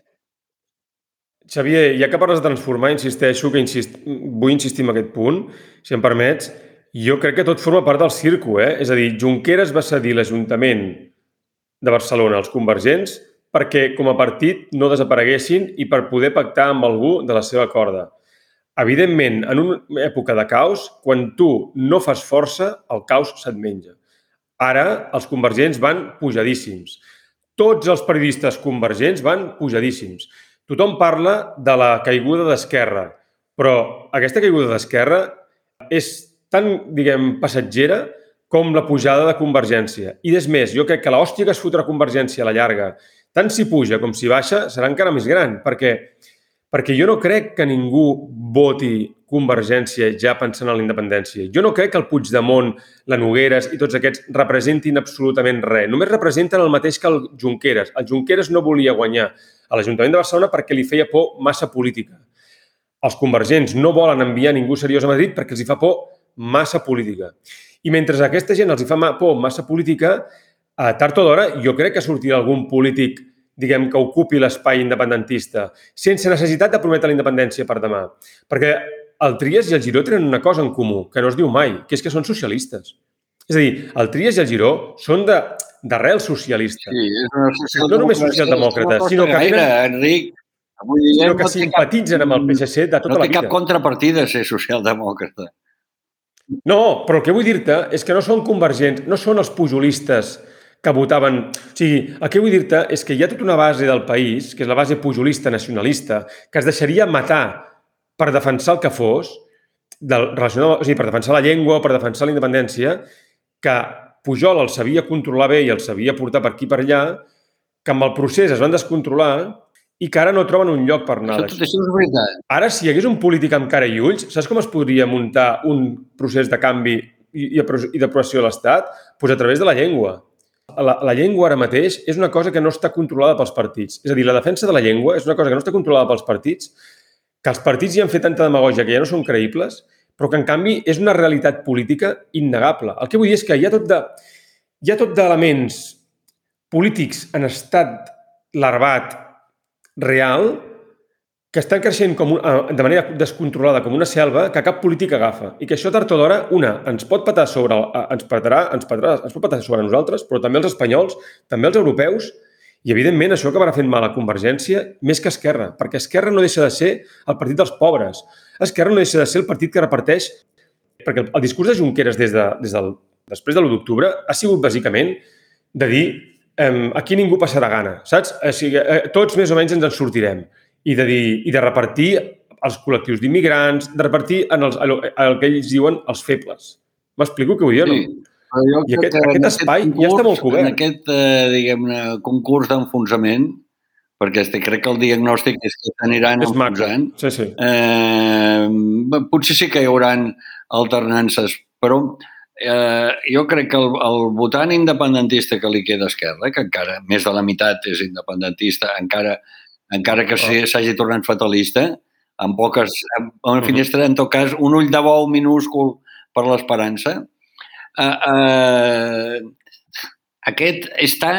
Xavier, ja que parles de transformar, insisteixo que insist... vull insistir en aquest punt, si em permets. Jo crec que tot forma part del circo, eh? És a dir, Junqueras va cedir l'Ajuntament de Barcelona als convergents perquè com a partit no desapareguessin i per poder pactar amb algú de la seva corda. Evidentment, en una època de caos, quan tu no fas força, el caos se't menja. Ara, els convergents van pujadíssims. Tots els periodistes convergents van pujadíssims. Tothom parla de la caiguda d'Esquerra, però aquesta caiguda d'Esquerra és tan, diguem, passatgera com la pujada de Convergència. I és més, jo crec que l'hòstia que es fotrà Convergència a la llarga, tant si puja com si baixa, serà encara més gran, perquè, perquè jo no crec que ningú voti Convergència ja pensant en la independència. Jo no crec que el Puigdemont, la Nogueres i tots aquests representin absolutament res. Només representen el mateix que el Junqueras. El Junqueras no volia guanyar a l'Ajuntament de Barcelona perquè li feia por massa política. Els convergents no volen enviar ningú seriós a Madrid perquè els hi fa por massa política. I mentre aquesta gent els hi fa por massa política, a tard o d'hora jo crec que sortirà algun polític diguem, que ocupi l'espai independentista, sense necessitat de prometre la independència per demà. Perquè el Trias i el Giró tenen una cosa en comú, que no es diu mai, que és que són socialistes. És a dir, el Trias i el Giró són de d'arrel socialista. Sí, és una No només socialdemòcrata, no sinó que gaire, tenen- Enric. Avui dia sinó que no té cap- simpatitzen amb el PSC de tota no la té vida. cap contrapartida ser socialdemòcrata. No, però el que vull dir-te és que no són convergents, no són els pujolistes que votaven... O sigui, el que vull dir-te és que hi ha tota una base del país, que és la base pujolista nacionalista, que es deixaria matar per defensar el que fos, del, relacionat, o sigui, per defensar la llengua per defensar la independència, que Pujol el sabia controlar bé i el sabia portar per aquí per allà, que amb el procés es van descontrolar i que ara no troben un lloc per anar. Això, tot això és veritat. Ara, si hi hagués un polític amb cara i ulls, saps com es podria muntar un procés de canvi i, i apro- i d'aprovació de l'Estat? Pues a través de la llengua. La, la llengua ara mateix és una cosa que no està controlada pels partits. És a dir, la defensa de la llengua és una cosa que no està controlada pels partits, que els partits hi han fet tanta demagògia que ja no són creïbles, però que, en canvi, és una realitat política innegable. El que vull dir és que hi ha tot de, hi ha tot d'elements polítics en estat larvat real que estan creixent com un, eh, de manera descontrolada com una selva que cap polític agafa i que això tard o d'hora, una, ens pot patar sobre, el- eh, ens patarà, ens patarà, ens pot patar sobre nosaltres, però també els espanyols, també els europeus, i evidentment això acabarà fent mal a Convergència més que Esquerra, perquè Esquerra no deixa de ser el partit dels pobres. Esquerra no deixa de ser el partit que reparteix... Perquè el, el discurs de Junqueras des, de, des del, després de l'1 d'octubre ha sigut bàsicament de dir eh, aquí ningú passarà gana, saps? O sigui, eh, tots més o menys ens en sortirem. I de, dir, i de repartir els col·lectius d'immigrants, de repartir en els, el, el que ells diuen els febles. M'explico què vull dir? Sí. No? Jo I aquest- que en aquest espai ja està molt cobert. En aquest, eh, diguem-ne, concurs d'enfonsament, perquè este, crec que el diagnòstic és que s'aniran enfonsant, Sí, sí. eh, potser sí que hi haurà alternances, però eh, jo crec que el, el votant independentista que li queda a Esquerra, que encara més de la meitat és independentista, encara, encara que sí- s'hagi tornat fatalista, amb poques, amb una finestra, en tot cas, un ull de bou minúscul per l'esperança, eh, eh, aquest està,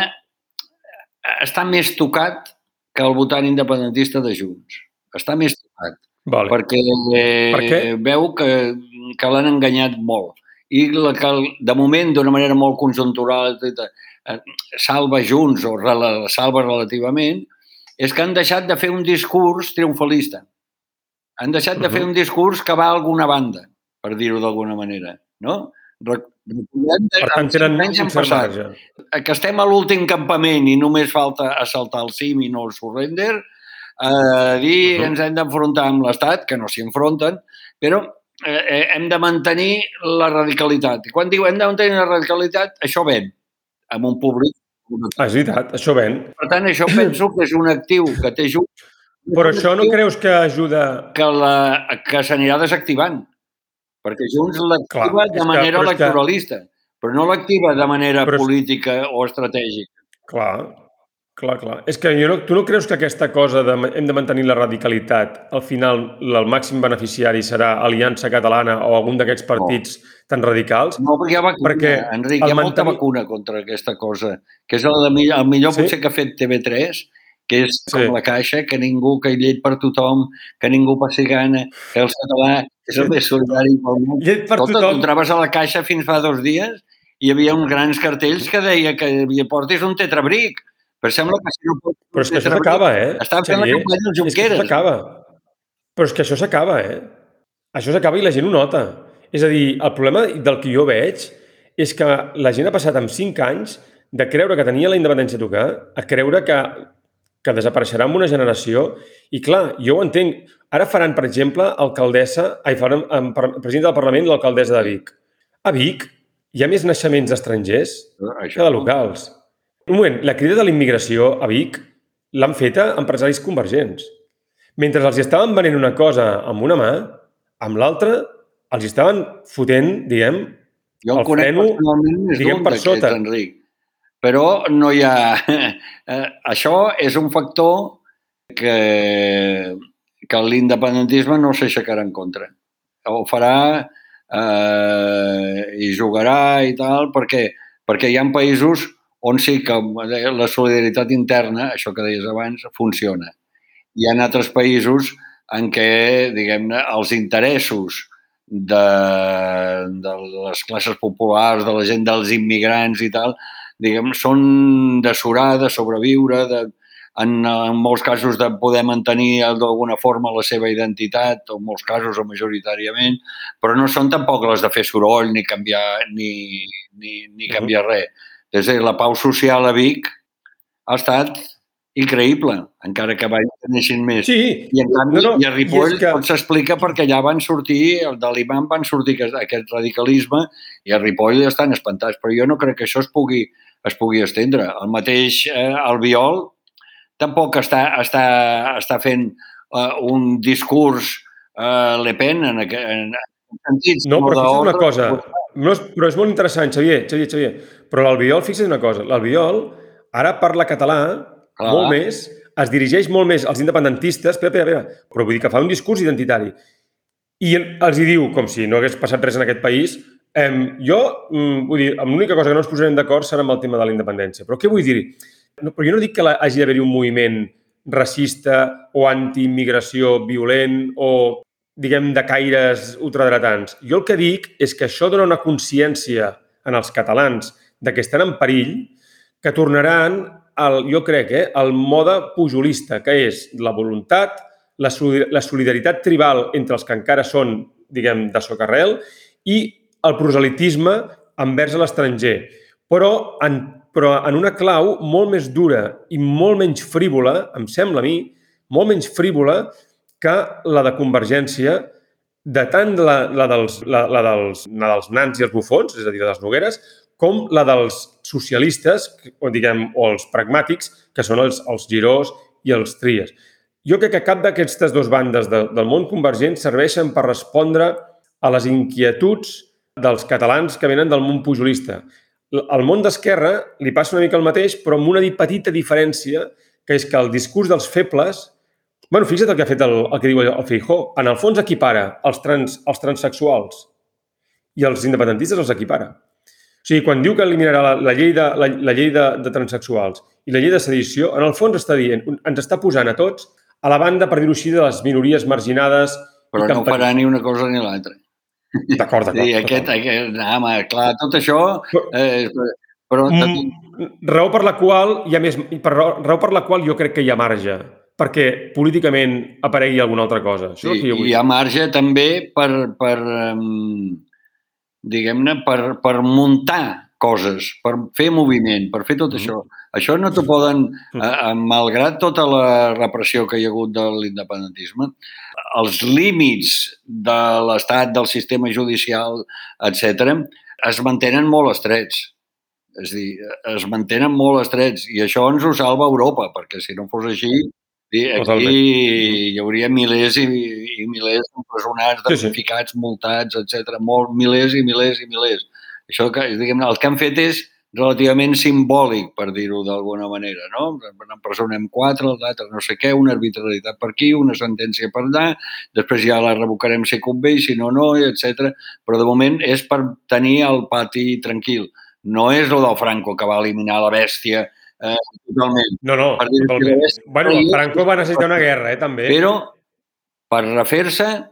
està més tocat que el votant independentista de Junts. Està més tocat Vale. perquè eh, Per què? veu que, que l'han enganyat molt. I la, que de moment, d'una manera molt conjuntural, eh, salva Junts o rela, salva relativament, és que han deixat de fer un discurs triomfalista. Han deixat de fer un discurs que va a alguna banda, per dir-ho d'alguna manera. No? Recordem Per tant, tenen anys un han passat eh, que estem a l'últim campament i només falta assaltar el cim i no el surrender, eh, dir que Mhm. ens hem d'enfrontar amb l'Estat, que no s'hi enfronten, però eh, eh, hem de mantenir la radicalitat. I quan diu hem de mantenir la radicalitat, això ven amb un públic. Ah, és veritat, això ven. Per tant, això penso que és un actiu que té Junts, Però això no creus que ajuda... que, la, que s'anirà desactivant. Perquè Junts l'activa de que- manera que- electoralista, però no l'activa de manera Però política o estratègica. Clar, clar, clar. És que jo no, tu no creus que aquesta cosa de hem de mantenir la radicalitat, al final el màxim beneficiari serà Aliança Catalana o algun d'aquests partits tan radicals? No, perquè hi ha vacuna, Perquè Enric, hi ha molta mantenir- vacuna contra aquesta cosa, que és el, de, el millor Sí? potser que ha fet TV3, que és Sí. com la caixa, que ningú, que hi llet per tothom, que ningú passi gana, que el català és el més solidari pel món. Llet per Escolta, tothom. entraves a la caixa fins fa dos dies i hi havia uns grans cartells que deia que portis un tetrabric. Però sembla que si no pots... Però és que això s'acaba, eh? Estava fent la campanya dels És que això Junqueras. s'acaba. Però és que això s'acaba, eh? Això s'acaba i la gent ho nota. És a dir, el problema del que jo veig és que la gent ha passat amb 5 anys de creure que tenia la independència a tocar a creure que, que desapareixerà en una generació. I clar, jo ho entenc. Ara faran, per exemple, alcaldessa, ai, faran presidenta del Parlament l'alcaldessa de Vic. A Vic hi ha més naixements estrangers que de locals. Un moment, la crida de la immigració a Vic l'han feta empresaris convergents. Mentre els estaven venent una cosa amb una mà, amb l'altra els estaven fotent, diguem, Jo el freno, diguem, per sota. Enric. Però no hi ha... Eh, això és un factor que, que l'independentisme no s'aixecarà en contra. Ho farà eh, i jugarà i tal, perquè, perquè hi ha països on sí que la solidaritat interna, això que deies abans, funciona. Hi ha altres països en què, diguem-ne, els interessos de, de les classes populars, de la gent dels immigrants i tal, diguem, són de surar, de sobreviure, de, en, en molts casos de poder mantenir d'alguna forma la seva identitat, o en molts casos o majoritàriament, però no són tampoc les de fer soroll ni canviar, ni, ni, ni canviar res. És a dir, la pau social a Vic ha estat increïble, encara que vaig neixin més. Sí, I en canvi, no, no, i a Ripoll i és que- tot s'explica perquè allà van sortir, el de l'imam van sortir aquest, aquest radicalisme i a Ripoll estan espantats, però jo no crec que això es pugui, es pugui estendre. El mateix eh, Albiol tampoc està, està, està fent eh, un discurs eh, Le Pen en, en, en sentit. No, però fixa't una cosa. No és, però és molt interessant, Xavier, Xavier, Xavier. Però l'Albiol, fixa't una cosa. L'Albiol ara parla català Clar. molt més, es dirigeix molt més als independentistes, espera, espera, espera, però vull dir que fa un discurs identitari. I els hi diu, com si no hagués passat res en aquest país, em, jo, mm, vull dir, l'única cosa que no ens posarem d'acord serà amb el tema de la independència. Però què vull dir? No, però jo no dic que la, hagi d'haver-hi un moviment racista o antiimmigració violent o, diguem, de caires ultradretans. Jo el que dic és que això dona una consciència en els catalans de que estan en perill, que tornaran, al, jo crec, eh, al mode pujolista, que és la voluntat, la, la solidaritat tribal entre els que encara són, diguem, de socarrel i el proselitisme envers l'estranger. Però en, però en una clau molt més dura i molt menys frívola, em sembla a mi, molt menys frívola que la de Convergència, de tant la, la, dels, la, la, dels, la dels nans i els bufons, és a dir, de les Nogueres, com la dels socialistes, o diguem, o els pragmàtics, que són els, els Girós i els Tries. Jo crec que cap d'aquestes dues bandes de, del món convergent serveixen per respondre a les inquietuds dels catalans que venen del món pujolista. Al món d'esquerra li passa una mica el mateix, però amb una petita diferència, que és que el discurs dels febles Bueno, fixa't el que ha fet el, el que diu el Feijó. En el fons equipara els, trans, els transsexuals i els independentistes els equipara. O sigui, quan diu que eliminarà la, la llei, de, la, la llei de, de transsexuals i la llei de sedició, en el fons està dient, ens està posant a tots a la banda, per dir-ho així, de les minories marginades. Però no farà ni una cosa ni l'altra. D'acord, d'acord. Sí, aquest, aquest, no, home, clar, tot això... Eh, però Mm, raó per la qual hi ha més, per raó, raó per la qual jo crec que hi ha marge perquè políticament aparegui alguna altra cosa. Això Sí, que jo vull hi ha marge també per, per um, diguem-ne, per, per muntar coses, per fer moviment, per fer tot Mhm. això. Això no t'ho poden, Mm. eh, eh, malgrat tota la repressió que hi ha hagut de l'independentisme, els límits de l'estat, del sistema judicial, etc, es mantenen molt estrets. És dir, es mantenen molt estrets i això ens ho salva Europa, perquè si no fos així, sí, aquí Totalment. hi hauria milers i, i milers d'empresonats, Sí, sí. damnificats, multats, etc. Molt, milers i milers i milers. Això que, diguem el que han fet és relativament simbòlic, per dir-ho d'alguna manera, no? Empresonem quatre, l'altre no sé què, una arbitrarietat per aquí, una sentència per allà, després ja la revocarem si convé si no, no, etc. Però de moment és per tenir el pati tranquil. No és el del Franco que va eliminar la bèstia eh, totalment. No, no, Per totalment. així, Bueno, però- Franco va necessitar una guerra, eh, també. Però per refer-se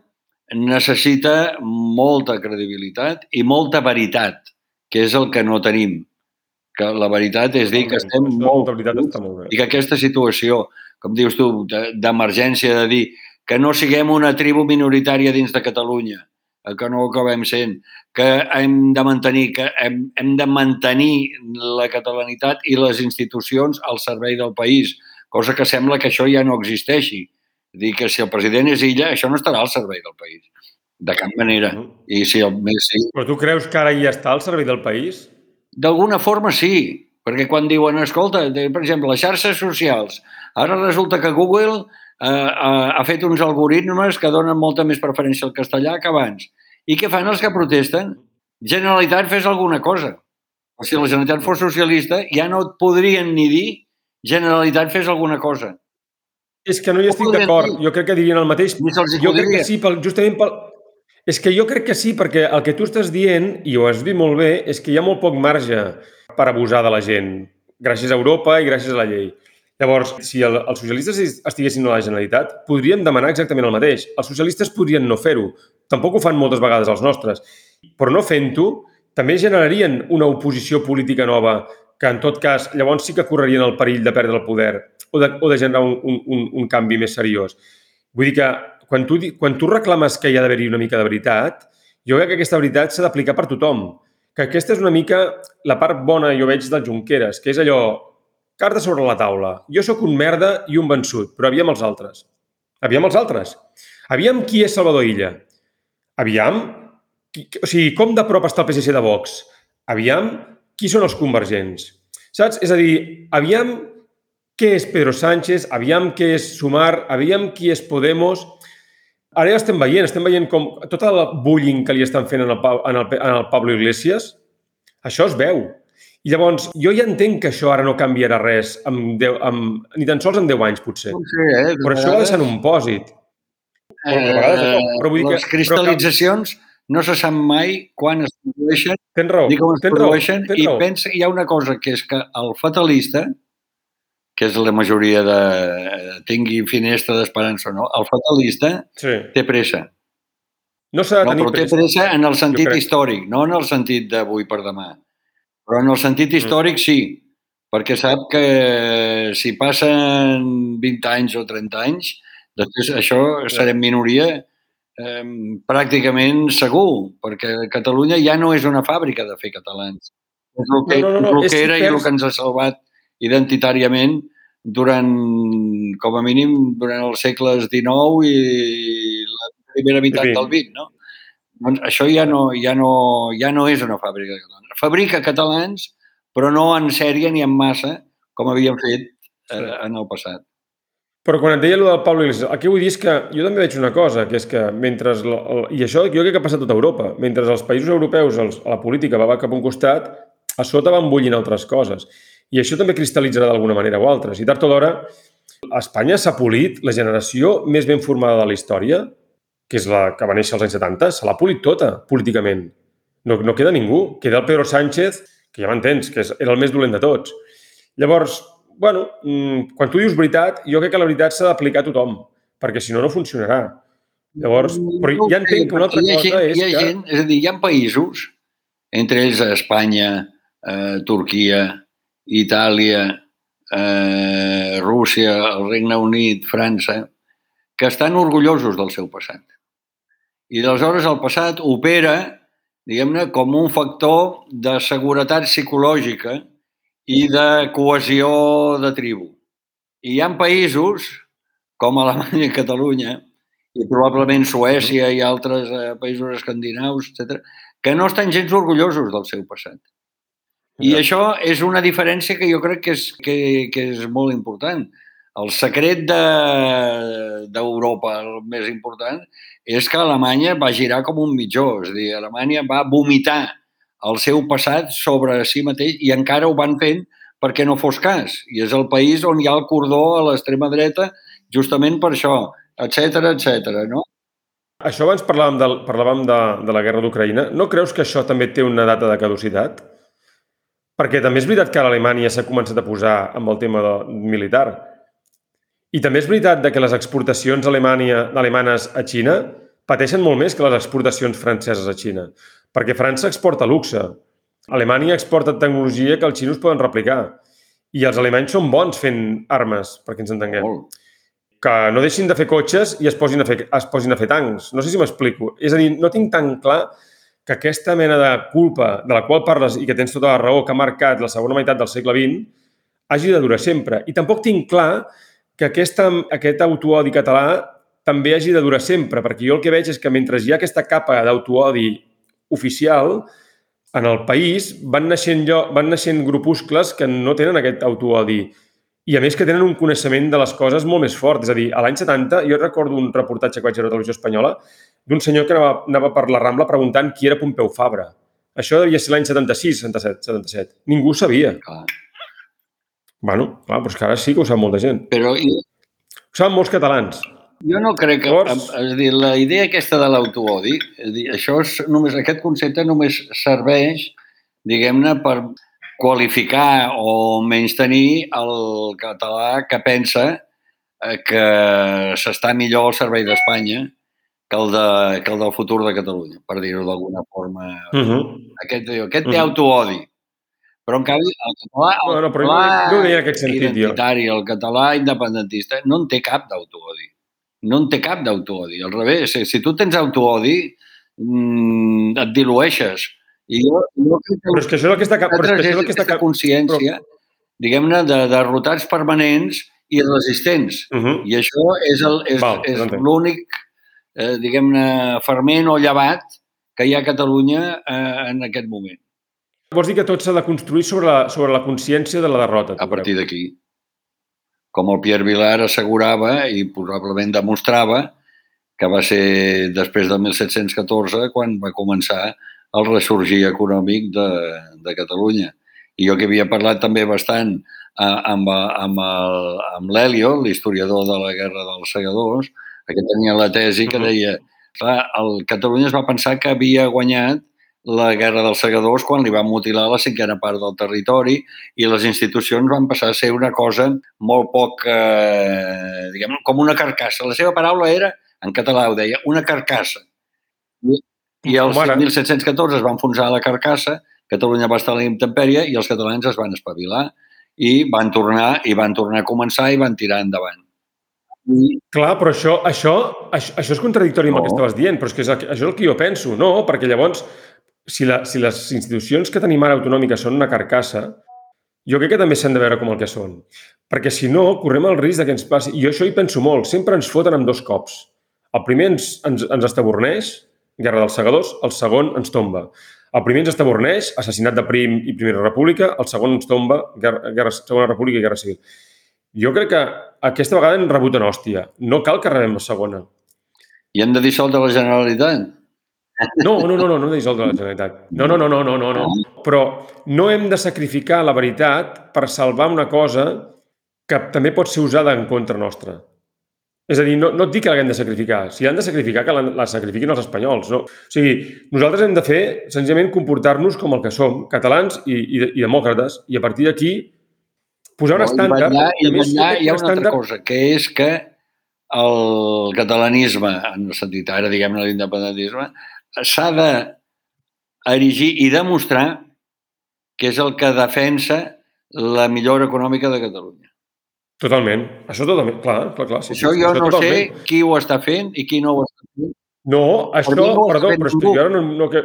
necessita molta credibilitat i molta veritat, que és el que no tenim. Que la veritat és dir que estem Això, molt està molt bé. i que aquesta situació, com dius tu, de- d'emergència, de dir que no siguem una tribu minoritària dins de Catalunya, que no ho acabem sent, que hem de mantenir, que hem, hem de mantenir la catalanitat i les institucions al servei del país, cosa que sembla que això ja no existeixi. És dir, que si el president és illa, això no estarà al servei del país. De cap manera. I si el més sí, Però tu creus que ara ja està al servei del país? D'alguna forma sí, perquè quan diuen, escolta, per exemple, les xarxes socials, ara resulta que Google eh, ha, ha fet uns algoritmes que donen molta més preferència al castellà que abans. I què fan els que protesten? Generalitat, fes alguna cosa. O si la Generalitat fos socialista, ja no et podrien ni dir Generalitat, fes alguna cosa. És que no hi estic d'acord. Jo crec que dirien el mateix. Jo crec que sí, pel, justament pel... És que jo crec que sí, perquè el que tu estàs dient, i ho has dit molt bé, és que hi ha molt poc marge per abusar de la gent, gràcies a Europa i gràcies a la llei. Llavors, si el, els socialistes estiguessin a la Generalitat, podríem demanar exactament el mateix. Els socialistes podrien no fer-ho. Tampoc ho fan moltes vegades els nostres. Però no fent-ho, també generarien una oposició política nova que, en tot cas, llavors sí que correrien el perill de perdre el poder o de, o de generar un, un, un, canvi més seriós. Vull dir que quan tu, quan tu reclames que hi ha d'haver-hi una mica de veritat, jo crec que aquesta veritat s'ha d'aplicar per tothom. Que aquesta és una mica la part bona, jo veig, del Junqueras, que és allò... carta sobre la taula. Jo sóc un merda i un vençut, però aviam els altres. Aviam els altres. Aviam qui és Salvador Illa. Aviam, qui, o sigui, com de prop està el PSC de Vox. Aviam, qui són els convergents. Saps? És a dir, aviam què és Pedro Sánchez, aviam què és Sumar, aviam qui és Podemos. Ara ja estem veient, estem veient com tot el bullying que li estan fent en el, en el, en el Pablo Iglesias, això es veu. I llavors, jo ja entenc que això ara no canviarà res, amb 10, amb, ni tan sols en 10 anys, potser. Sé, eh? Però això ha de ser un pòsit. Vegades això, però vull dir que- les cristal·litzacions no se sap mai quan es produeixen Tens raó, ni com es raó, produeixen tens i raó. pensa, hi ha una cosa que és que el fatalista, que és la majoria de... tingui finestra d'esperança o no, el fatalista Sí. té pressa. No s'ha de No, tenir però té pressa. pressa en el sentit històric, no en el sentit d'avui per demà. Però en el sentit Mm. històric sí, perquè sap que si passen 20 anys o 30 anys, després això serem minoria eh, pràcticament segur, perquè Catalunya ja no és una fàbrica de fer catalans. És el que, No, no, no, el que era i el que ens ha salvat identitàriament durant, com a mínim, durant els segles XIX i la primera meitat Sí. del XX, no? Doncs això ja no, ja, no, ja no és una fàbrica catalana. Fabrica catalans, però no en sèrie ni en massa, com havíem fet eh, en el passat. Però quan et deia allò del Pablo Iglesias, el que vull dir és que jo també veig una cosa, que és que mentre... El, el, I això jo crec que ha passat a tota Europa. Mentre els països europeus, els, la política va cap a un costat, a sota van bullint altres coses. I això també cristal·litzarà d'alguna manera o altres. I tard o d'hora, a Espanya s'ha polit la generació més ben formada de la història, que és la que va néixer als anys 70, se l'ha polit tota, políticament. No, no queda ningú. Queda el Pedro Sánchez, que ja m'entens, que és, era el més dolent de tots. Llavors, bueno, mm, quan tu dius veritat, jo crec que la veritat s'ha d'aplicar a tothom, perquè si no, no funcionarà. Llavors, però No ja entenc que una altra cosa gent, és hi ha que... gent, és a dir, hi ha països, entre ells Espanya, eh, Turquia, Itàlia, eh, Rússia, el Regne Unit, França, que estan orgullosos del seu passat. I aleshores el passat opera, diguem-ne, com un factor de seguretat psicològica i de cohesió de tribu. I hi ha països, com Alemanya i Catalunya, i probablement Suècia i altres eh, països escandinaus, etc, que no estan gens orgullosos del seu passat. I Ja. això és una diferència que jo crec que és, que, que és molt important. El secret de- d'Europa, el més important, és que Alemanya va girar com un mitjó. És a dir, Alemanya va vomitar el seu passat sobre si mateix i encara ho van fent perquè no fos cas. I és el país on hi ha el cordó a l'extrema dreta justament per això, etc etc. no? Això abans parlàvem, de, parlàvem de, de la guerra d'Ucraïna. No creus que això també té una data de caducitat? Perquè també és veritat que a Alemanya s'ha començat a posar amb el tema de, militar. I també és veritat de que les exportacions alemanya, alemanes a Xina pateixen molt més que les exportacions franceses a Xina. Perquè França exporta luxe. Alemanya exporta tecnologia que els xinos poden replicar. I els alemanys són bons fent armes, perquè ens entenguem Molt. que no deixin de fer cotxes i es posin a fer, es posin a fer tancs. No sé si m'explico. És a dir, no tinc tan clar que aquesta mena de culpa de la qual parles i que tens tota la raó que ha marcat la segona meitat del segle XX hagi de durar sempre. I tampoc tinc clar que aquesta, aquest autoodi català també hagi de durar sempre, perquè jo el que veig és que mentre hi ha aquesta capa d'autoodi oficial, en el país van naixent, llo, van naixent grupuscles que no tenen aquest autoodi i a més que tenen un coneixement de les coses molt més fort. És a dir, a l'any 70 jo recordo un reportatge que vaig veure a la televisió espanyola d'un senyor que anava, anava per la Rambla preguntant qui era Pompeu Fabra. Això devia ser l'any 76, 77, 77. Ningú sabia. Clar. Bueno, clar, però és que ara sí que ho sap molta gent. Però Ho saben molts catalans. jo no crec que... Llavors- És a dir, la idea aquesta de l'autoodi, això és només, aquest concepte només serveix, diguem-ne, per qualificar o menys tenir el català que pensa eh, que s'està millor al servei d'Espanya que, el de, que el del futur de Catalunya, per dir-ho d'alguna forma. Uh -huh. Aquest, aquest té Mhm. autoodi. Però, en canvi, el català, el Bueno, però jo català no ho deia en aquest sentit, jo. el català independentista, no en té cap d'autoodi. No en té cap d'autoodi. Al revés, si, si tu tens autoodi, mm, et dilueixes. I jo, jo crec que Però és que això és el que està... Però és que això és el que està... consciència, diguem-ne, de derrotats permanents i resistents. Uh -huh. I això és el- és, Val, és l'únic, eh, diguem-ne, ferment o llevat que hi ha a Catalunya eh, en aquest moment. Vols dir que tot s'ha de construir sobre la, sobre la consciència de la derrota? A partir d'aquí. Com el Pierre Vilar assegurava i probablement demostrava que va ser després del 1714 quan va començar el ressorgir econòmic de, de Catalunya. I jo que havia parlat també bastant eh, amb, amb, el, amb l'Helio, l'historiador de la Guerra dels Segadors, que tenia la tesi que deia clar, el Catalunya es va pensar que havia guanyat la Guerra dels Segadors quan li van mutilar la cinquena part del territori i les institucions van passar a ser una cosa molt poc, eh, diguem, com una carcassa. La seva paraula era, en català ho deia, una carcassa. I, i el Com ara. 1714 es va enfonsar la carcassa, Catalunya va estar a la intempèrie i els catalans es van espavilar i van tornar i van tornar a començar i van tirar endavant. I, Clar, però això, això, això, això és contradictori amb el que No. estaves dient, però és que és això és el que jo penso. No, perquè llavors, si, la, si les institucions que tenim ara autonòmiques són una carcassa, jo crec que també s'han de veure com el que són. Perquè si no, correm el risc de que ens passi... I jo això hi penso molt. Sempre ens foten amb dos cops. El primer ens, ens, ens estaborneix, Guerra dels Segadors, el segon ens tomba. El primer ens estaborneix, assassinat de Prim i Primera República, el segon ens tomba, Guerra, Guerra, Segona República i Guerra Civil. Jo crec que aquesta vegada hem rebut una hòstia. No cal que rebem la segona. I hem de dissoldre la Generalitat. No, no, no, no, no dissoldre la Generalitat. No, no, no, no, no, no, no. Però no hem de sacrificar la veritat per salvar una cosa que també pot ser usada en contra nostra. És a dir, no, no et dic que l'haguem de sacrificar. Si l'han de sacrificar, que la, la sacrifiquin els espanyols. No? O sigui, nosaltres hem de fer, senzillament, comportar-nos com el que som, catalans i, i, i demòcrates, i a partir d'aquí posar un No, estàndard... I a i aquest hi ha una altra estàndard- cosa, que és que el catalanisme, en el sentit ara, diguem-ne, l'independentisme, s'ha de erigir i demostrar que és el que defensa la millora econòmica de Catalunya. Totalment. Això totalment. Clar, clar, clar. Sí, Això sí, jo això no totalment. sé qui ho està fent i qui no ho està fent. No, això, no perdó, però ningú. jo no... no que...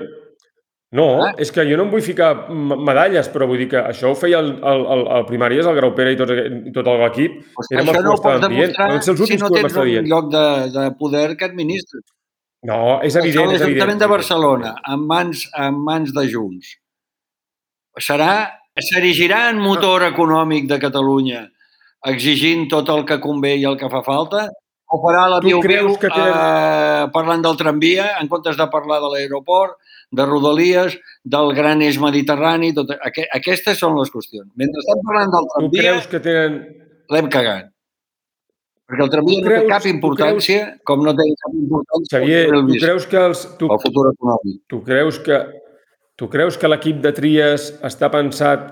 No, Ah. és que jo no em vull ficar medalles, però vull dir que això ho feia el, el, el, el Primàries, el Grau Pere i tot, i tot l'equip. Pues Érem això els que no ho estàvem dient. demostrar Van ser els si no que ho vam tens un dient. lloc de, de poder que administres. No, és evident, és l'Ajuntament de Barcelona, en mans, en mans de Junts, serà, s'erigirà en motor econòmic de Catalunya exigint tot el que convé i el que fa falta? O farà la Tu viu que tenen- eh, parlant del tramvia en comptes de parlar de l'aeroport, de Rodalies, del gran eix mediterrani, tot, aqu aquestes són les qüestions. Mentre estem parlant del tramvia, que tenen... l'hem cagat. Perquè el tramvia no té creus- cap importància, com no té cap importància Xavier, el tu creus que els... Tu, el futur econòmic. tu creus que tu creus que l'equip de Tries està pensat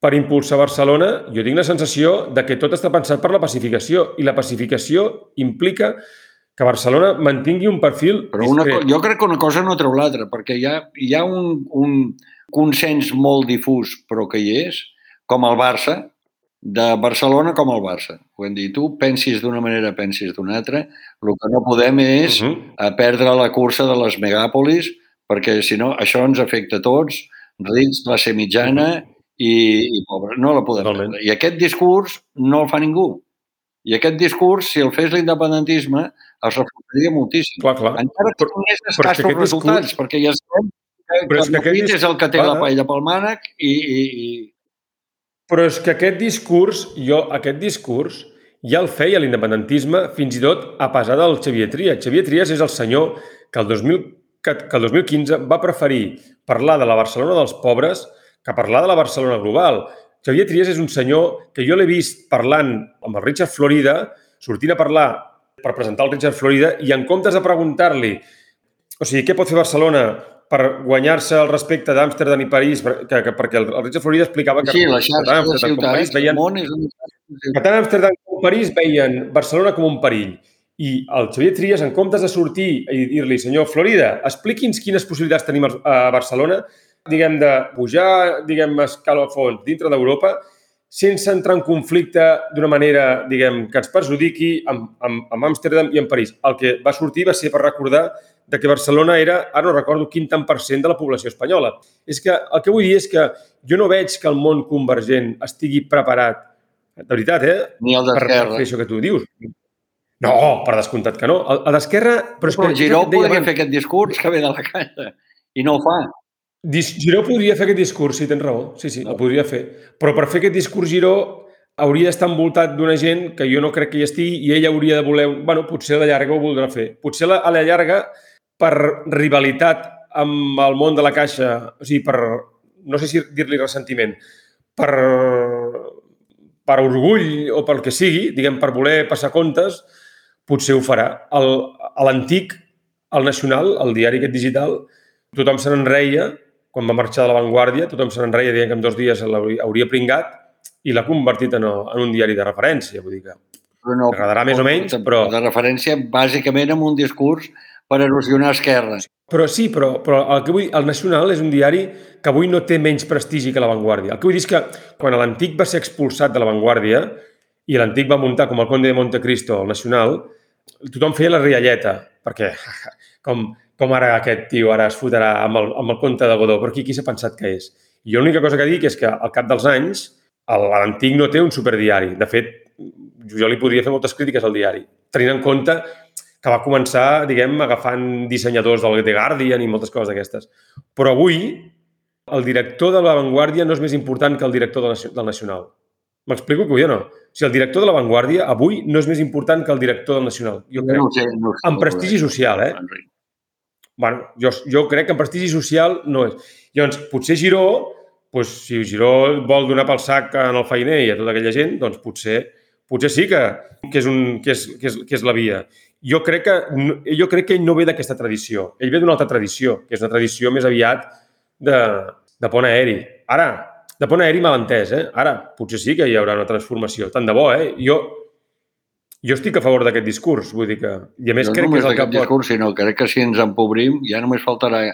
per impulsar Barcelona? Jo tinc la sensació de que tot està pensat per la pacificació i la pacificació implica que Barcelona mantingui un perfil Però una, discret. jo crec que una cosa no treu l'altra, perquè hi ha, hi ha un, un consens molt difús, però que hi és, com el Barça, de Barcelona com el Barça. Ho hem dit, tu pensis d'una manera, pensis d'una altra, el que no podem és uh. -huh. perdre la cursa de les megàpolis, perquè si no, això ens afecta a tots, rics, classe mitjana i, i pobres. No la podem Totalment. perdre. I aquest discurs no el fa ningú. I aquest discurs, si el fes l'independentisme, es reforçaria moltíssim. Clar, clar. Encara que Però- però és que escassos aquest resultats, discurs- perquè ja sabem que, Però que és que dis- és el que té clar. la paella pel mànec i, i, i Però és que aquest discurs, jo, aquest discurs ja el feia l'independentisme fins i tot a pesar del Xavier Trias. Xavier Trias és el senyor que el, 2000, que, que el 2015 va preferir parlar de la Barcelona dels pobres que parlar de la Barcelona global. Xavier Trias és un senyor que jo l'he vist parlant amb el Richard Florida, sortint a parlar per presentar el Richard Florida i en comptes de preguntar-li o sigui, què pot fer Barcelona per guanyar-se el respecte d'Amsterdam i París, per- que, que, perquè el, el Richard Florida explicava que sí, la xarxa de ciutats, veien, món és de que tant Amsterdam com París veien Barcelona com un perill. I el Xavier Trias, en comptes de sortir i dir-li, senyor Florida, expliqui'ns quines possibilitats tenim a Barcelona, diguem, de pujar, diguem, escalafons dintre d'Europa, sense entrar en conflicte d'una manera, diguem, que ens perjudiqui amb, amb, amb Amsterdam i amb París. El que va sortir va ser per recordar de que Barcelona era, ara no recordo quin tant per cent de la població espanyola. És que el que vull dir és que jo no veig que el món convergent estigui preparat, de veritat, eh? Ni el per, per d'Esquerra. fer això que tu dius. No, per descomptat que no. El, el d'Esquerra... Però, és Però que, Giró podria abans, fer aquest discurs que ve de la casa i no ho fa. Dis- Giró podria fer aquest discurs, sí, tens raó. Sí, sí, el podria fer. Però per fer aquest discurs Giró hauria d'estar envoltat d'una gent que jo no crec que hi estigui i ell hauria de voler... Bueno, potser a la llarga ho voldrà fer. Potser a la- a la llarga, per rivalitat amb el món de la caixa, o sigui, per... No sé si dir-li ressentiment, per, per orgull o pel que sigui, diguem, per voler passar comptes, potser ho farà. El, a l'antic, el Nacional, el diari aquest digital, tothom se n'enreia, quan va marxar de l'avantguàrdia, tothom se n'enreia, dient que en dos dies l'hauria hauria pringat i l'ha convertit en, en un diari de referència. Vull dir que Però no, Agradarà més o menys, però- De referència, bàsicament, amb un discurs per erosionar Esquerra. Però sí, però, però el que vull, el Nacional és un diari que avui no té menys prestigi que l'avantguàrdia. El que vull dir és que quan l'antic va ser expulsat de l'avantguàrdia i l'antic va muntar com el conde de Montecristo al Nacional, tothom feia la rialleta, perquè com, com ara aquest tio ara es fotrà amb el, amb el conte de Godó, però qui, qui s'ha pensat que és? I jo l'única cosa que dic és que al cap dels anys el- l'antic no té un superdiari. De fet, jo li podria fer moltes crítiques al diari, tenint en compte que va començar, diguem, agafant dissenyadors del The Guardian i moltes coses d'aquestes. Però avui, el director de l'avantguàrdia no és més important que el director del Nacio- del Nacional. M'explico que o no? O sigui, el director de l'avantguàrdia avui no és més important que el director del Nacional. Jo crec. No sé, no sé. Amb prestigi social, eh? Enric. bueno, jo, jo crec que en prestigi social no és. Llavors, potser Giró, doncs, si Giró vol donar pel sac en el feiner i a tota aquella gent, doncs potser, potser sí que, que, és un, que, és, que, és, que és la via. Jo crec que, jo crec que ell no ve d'aquesta tradició. Ell ve d'una altra tradició, que és una tradició més aviat de, de pont aeri. Ara, de pont aeri mal entès, eh? Ara, potser sí que hi haurà una transformació. Tant de bo, eh? Jo, jo estic a favor d'aquest discurs, vull dir que... I a més no crec que és el que pot... discurs, sinó crec que si ens empobrim ja només faltarà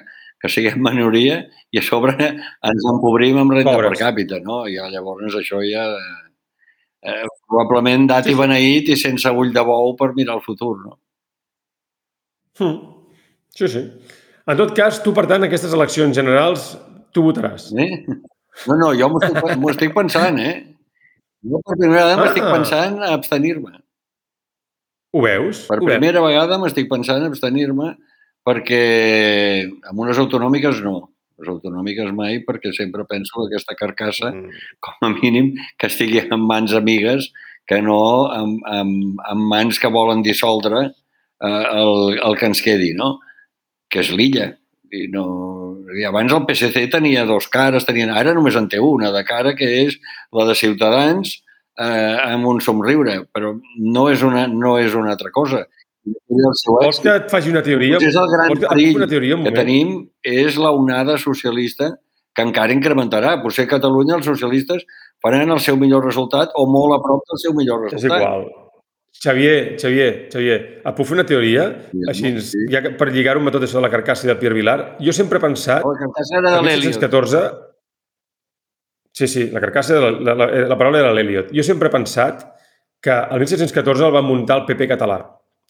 que siguem minoria i a sobre ens empobrim amb renda Pobres. per càpita, no? I llavors això ja... Eh, probablement dat i beneït i sense ull de bou per mirar el futur, no? Mm. Sí, sí. En tot cas, tu, per tant, aquestes eleccions generals, tu votaràs. Eh? No, no, jo m'ho estic, estic pensant, eh? Jo per primera vegada m'estic Ah. pensant a abstenir-me. Ho veus? Per Ho veus? primera vegada m'estic pensant a abstenir-me perquè amb unes autonòmiques no. Les autonòmiques mai perquè sempre penso que aquesta carcassa, Mm. com a mínim, que estigui en mans amigues que no en, en, en mans que volen dissoldre eh, el, el que ens quedi, no? Que és l'illa. I, no, I abans el PSC tenia dos cares, tenien, ara només en té una de cara, que és la de Ciutadans eh, amb un somriure, però no és una, no és una altra cosa. Vols que et faci una teoria? Potser és el gran Vols que perill una teoria, un que moment? tenim és la onada socialista que encara incrementarà. Potser a Catalunya els socialistes faran el seu millor resultat o molt a prop del seu millor És resultat. igual. Xavier, Xavier, Xavier, et puc fer una teoria? Sí, Així, sí. ja que per lligar-ho amb tot això de la carcassa i del Pierre Vilar, jo sempre he pensat Oh, que encara era de. 1714... Sí, sí, la carcassa, de la, la, la, la paraula era l'Eliot. Jo sempre he pensat que el 1714 el va muntar el PP català.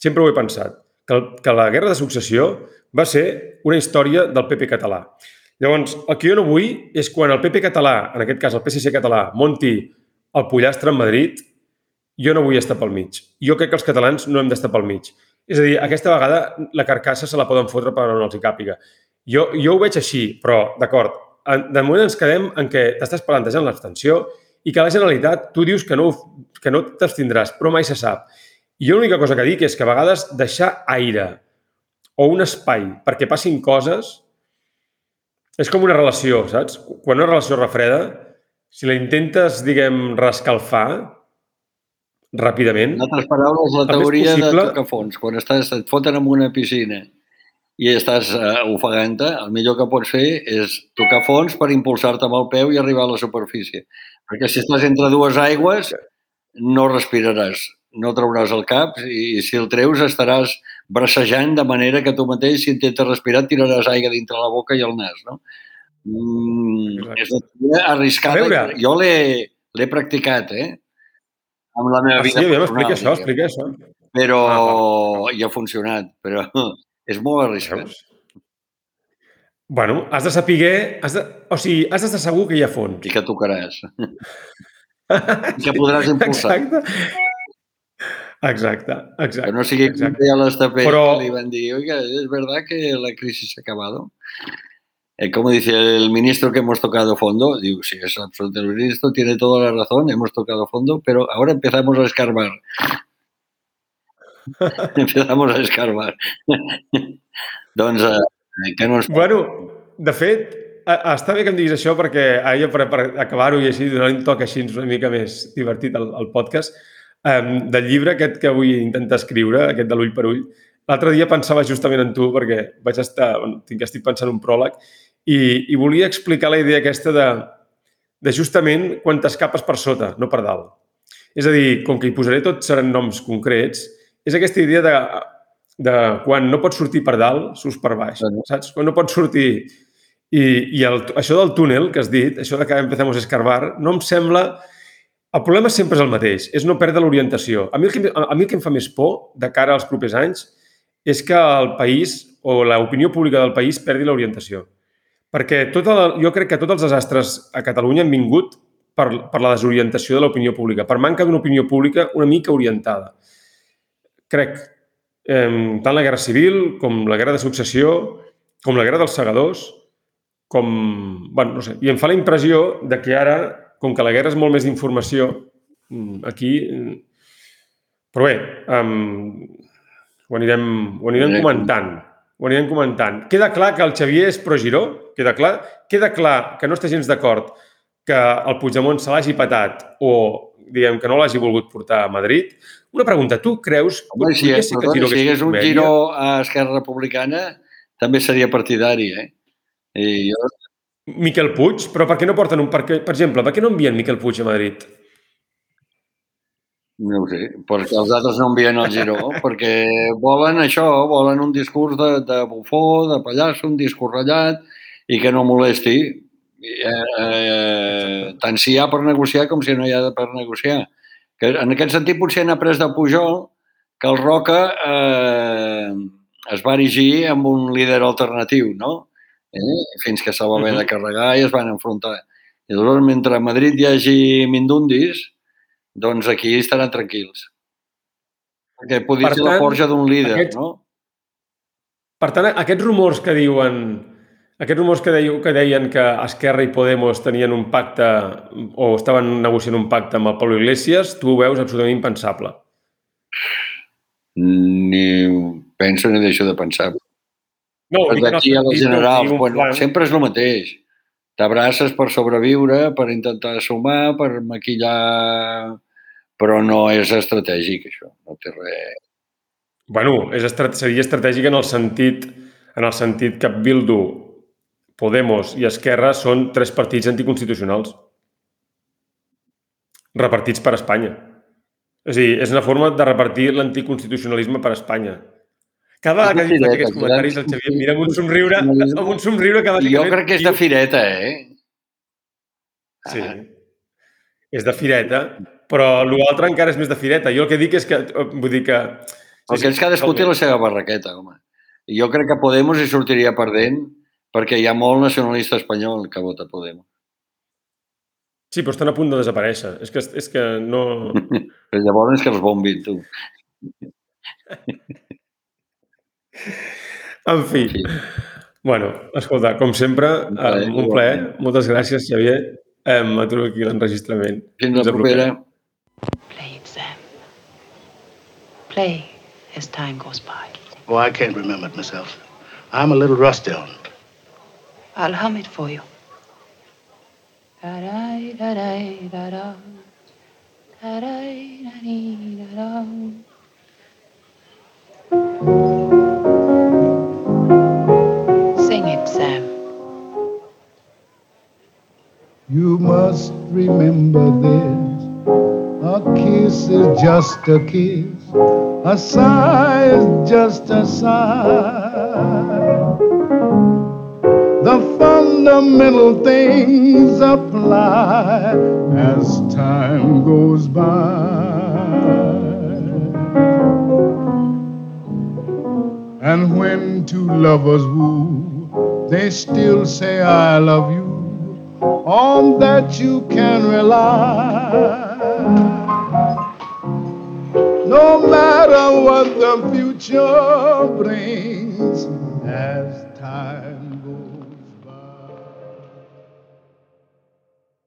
Sempre ho he pensat. Que, el, que la Guerra de Successió va ser una història del PP català. Llavors, el que jo no vull és quan el PP català, en aquest cas el PSC català, monti el pollastre en Madrid, jo no vull estar pel mig. Jo crec que els catalans no hem d'estar pel mig. És a dir, aquesta vegada la carcassa se la poden fotre per on els hi càpiga. Jo, jo ho veig així, però, d'acord, de moment ens quedem en què t'estàs plantejant l'abstenció i que la Generalitat, tu dius que no, que no t'abstindràs, però mai se sap. I jo l'única cosa que dic és que a vegades deixar aire o un espai perquè passin coses és com una relació, saps? Quan una relació refreda, si la intentes, diguem, rescalfar ràpidament, En altres paraules, la teoria possible- de tocar fons. Quan estàs, et foten en una piscina i estàs uh, ofegant-te, el millor que pots fer és tocar fons per impulsar-te amb el peu i arribar a la superfície. Perquè si estàs entre dues aigües, no respiraràs, no trauràs el cap i si el treus estaràs brassejant de manera que tu mateix, si intentes respirar, tiraràs aigua dintre la boca i el nas, no? Mm, Exacte. és una teoria arriscada. Jo l'he practicat, eh? Amb la meva Ah, sí, vida aviam, personal, explica això, explica això. Però Ah, i ha funcionat, però és molt arriscat. Veus? Bueno, has de saber... Has de, o sigui, has d'estar segur que hi ha fons. I que tocaràs. I que podràs impulsar. Exacte. Exacte, exacte. Que no sigui exacte. deia l'Estapé, Però- que li van dir, oiga, ¿es verdad que la crisis ha acabado? Eh, como dice el ministro que hemos tocado fondo, digo, sí, es absoluto, el ministro tiene toda la razón, hemos tocado fondo, pero ahora empezamos a escarbar. empezamos a escarbar. doncs, eh, que no ens... Bueno, de fet, està bé que em diguis això perquè ara per, per acabar-ho i així donar un toc així una mica més divertit al, al podcast, um, del llibre aquest que vull intentar escriure, aquest de l'ull per ull, l'altre dia pensava justament en tu perquè vaig estar, bueno, tinc, estic pensant un pròleg i, i volia explicar la idea aquesta de, de justament quantes capes per sota, no per dalt. És a dir, com que hi posaré tots seran noms concrets, és aquesta idea de, de quan no pots sortir per dalt, surts per baix, Bueno. saps? Quan no pots sortir... I, i el, això del túnel que has dit, això de que empezamos a escarbar, no em sembla... El problema sempre és el mateix, és no perdre l'orientació. A, mi el que, a mi el que em fa més por de cara als propers anys és que el país o l'opinió pública del país perdi l'orientació. Perquè tota la, jo crec que tots els desastres a Catalunya han vingut per, per la desorientació de l'opinió pública, per manca d'una opinió pública una mica orientada. Crec, eh, tant la Guerra Civil com la Guerra de Successió, com la Guerra dels Segadors, com... bueno, no sé, I em fa la impressió de que ara, com que la guerra és molt més d'informació, mm, aquí... mm, Però bé, um, ho anirem, ho anirem comentant. Ho anirem comentant. Queda clar que el Xavier és pro-Giró? Queda clar? Queda clar que no està gens d'acord que el Puigdemont se l'hagi patat o, diguem, que no l'hagi volgut portar a Madrid? Una pregunta, tu creus... Home, si, podria és, que perdona, Giró si hagués un giro a Esquerra Republicana, també seria partidari, eh? I jo, Miquel Puig, però per què no porten un... Per, què, per exemple, per què no envien Miquel Puig a Madrid? no ho sé, perquè els altres no envien el Giró, perquè volen això, volen un discurs de, de bufó, de pallasso, un discurs ratllat i que no molesti. Eh, eh, tant si hi ha per negociar com si no hi ha per negociar. Que en aquest sentit potser han après de Pujol que el Roca eh, es va erigir amb un líder alternatiu, no? Eh? Fins que se'l va haver de carregar i es van enfrontar. I llavors, mentre a Madrid hi hagi mindundis, doncs aquí estaran tranquils. Perquè podria Per ser la tant, forja d'un líder, aquest- no? Per tant, aquests rumors que diuen aquests rumors que, deiu, que deien que Esquerra i Podemos tenien un pacte o estaven negociant un pacte amb el Pablo Iglesias, tu ho veus absolutament impensable. Ni penso ni deixo de pensar. No, el d'aquí a les generals, bueno, plan. sempre és el mateix. T'abraces per sobreviure, per intentar sumar, per maquillar... Però no és estratègic, això. No té res... Bueno, és estrat seria estratègic en el sentit en el sentit que Bildu, Podemos i Esquerra són tres partits anticonstitucionals repartits per Espanya. És a dir, és una forma de repartir l'anticonstitucionalisme per Espanya. Cada vegada que Fireta, aquests comentaris, el Xavier mira amb un somriure, amb un somriure que Jo crec que és de fireta, eh? Sí. És de fireta, però l'altre encara és més de fireta. Jo el que dic és que... eh, Vull dir que... El que és cadascú té la seva barraqueta, home. Jo crec que Podemos hi sortiria perdent perquè hi ha molt nacionalista espanyol que vota Podemos. Sí, però estan a punt de desaparèixer. És que, és que no... Llavors és que els bombin, tu. En fi. Sí. Bueno, escolta, com sempre, plaer, eh, un plaer. Moltes gràcies, Xavier. Eh, M'aturo aquí l'enregistrament. Fins la propera. Play it, Sam. Play as time goes by. Oh, I can't remember it myself. I'm a little rusty on it. I'll hum it for you. Da-da-da-da-da-da. Da-da-da-dee-da-da. Sing You must remember this. A kiss is just a kiss. A sigh is just a sigh. The fundamental things apply as time goes by. And when two lovers woo, they still say, I love you. On that you can rely. No matter what the future brings.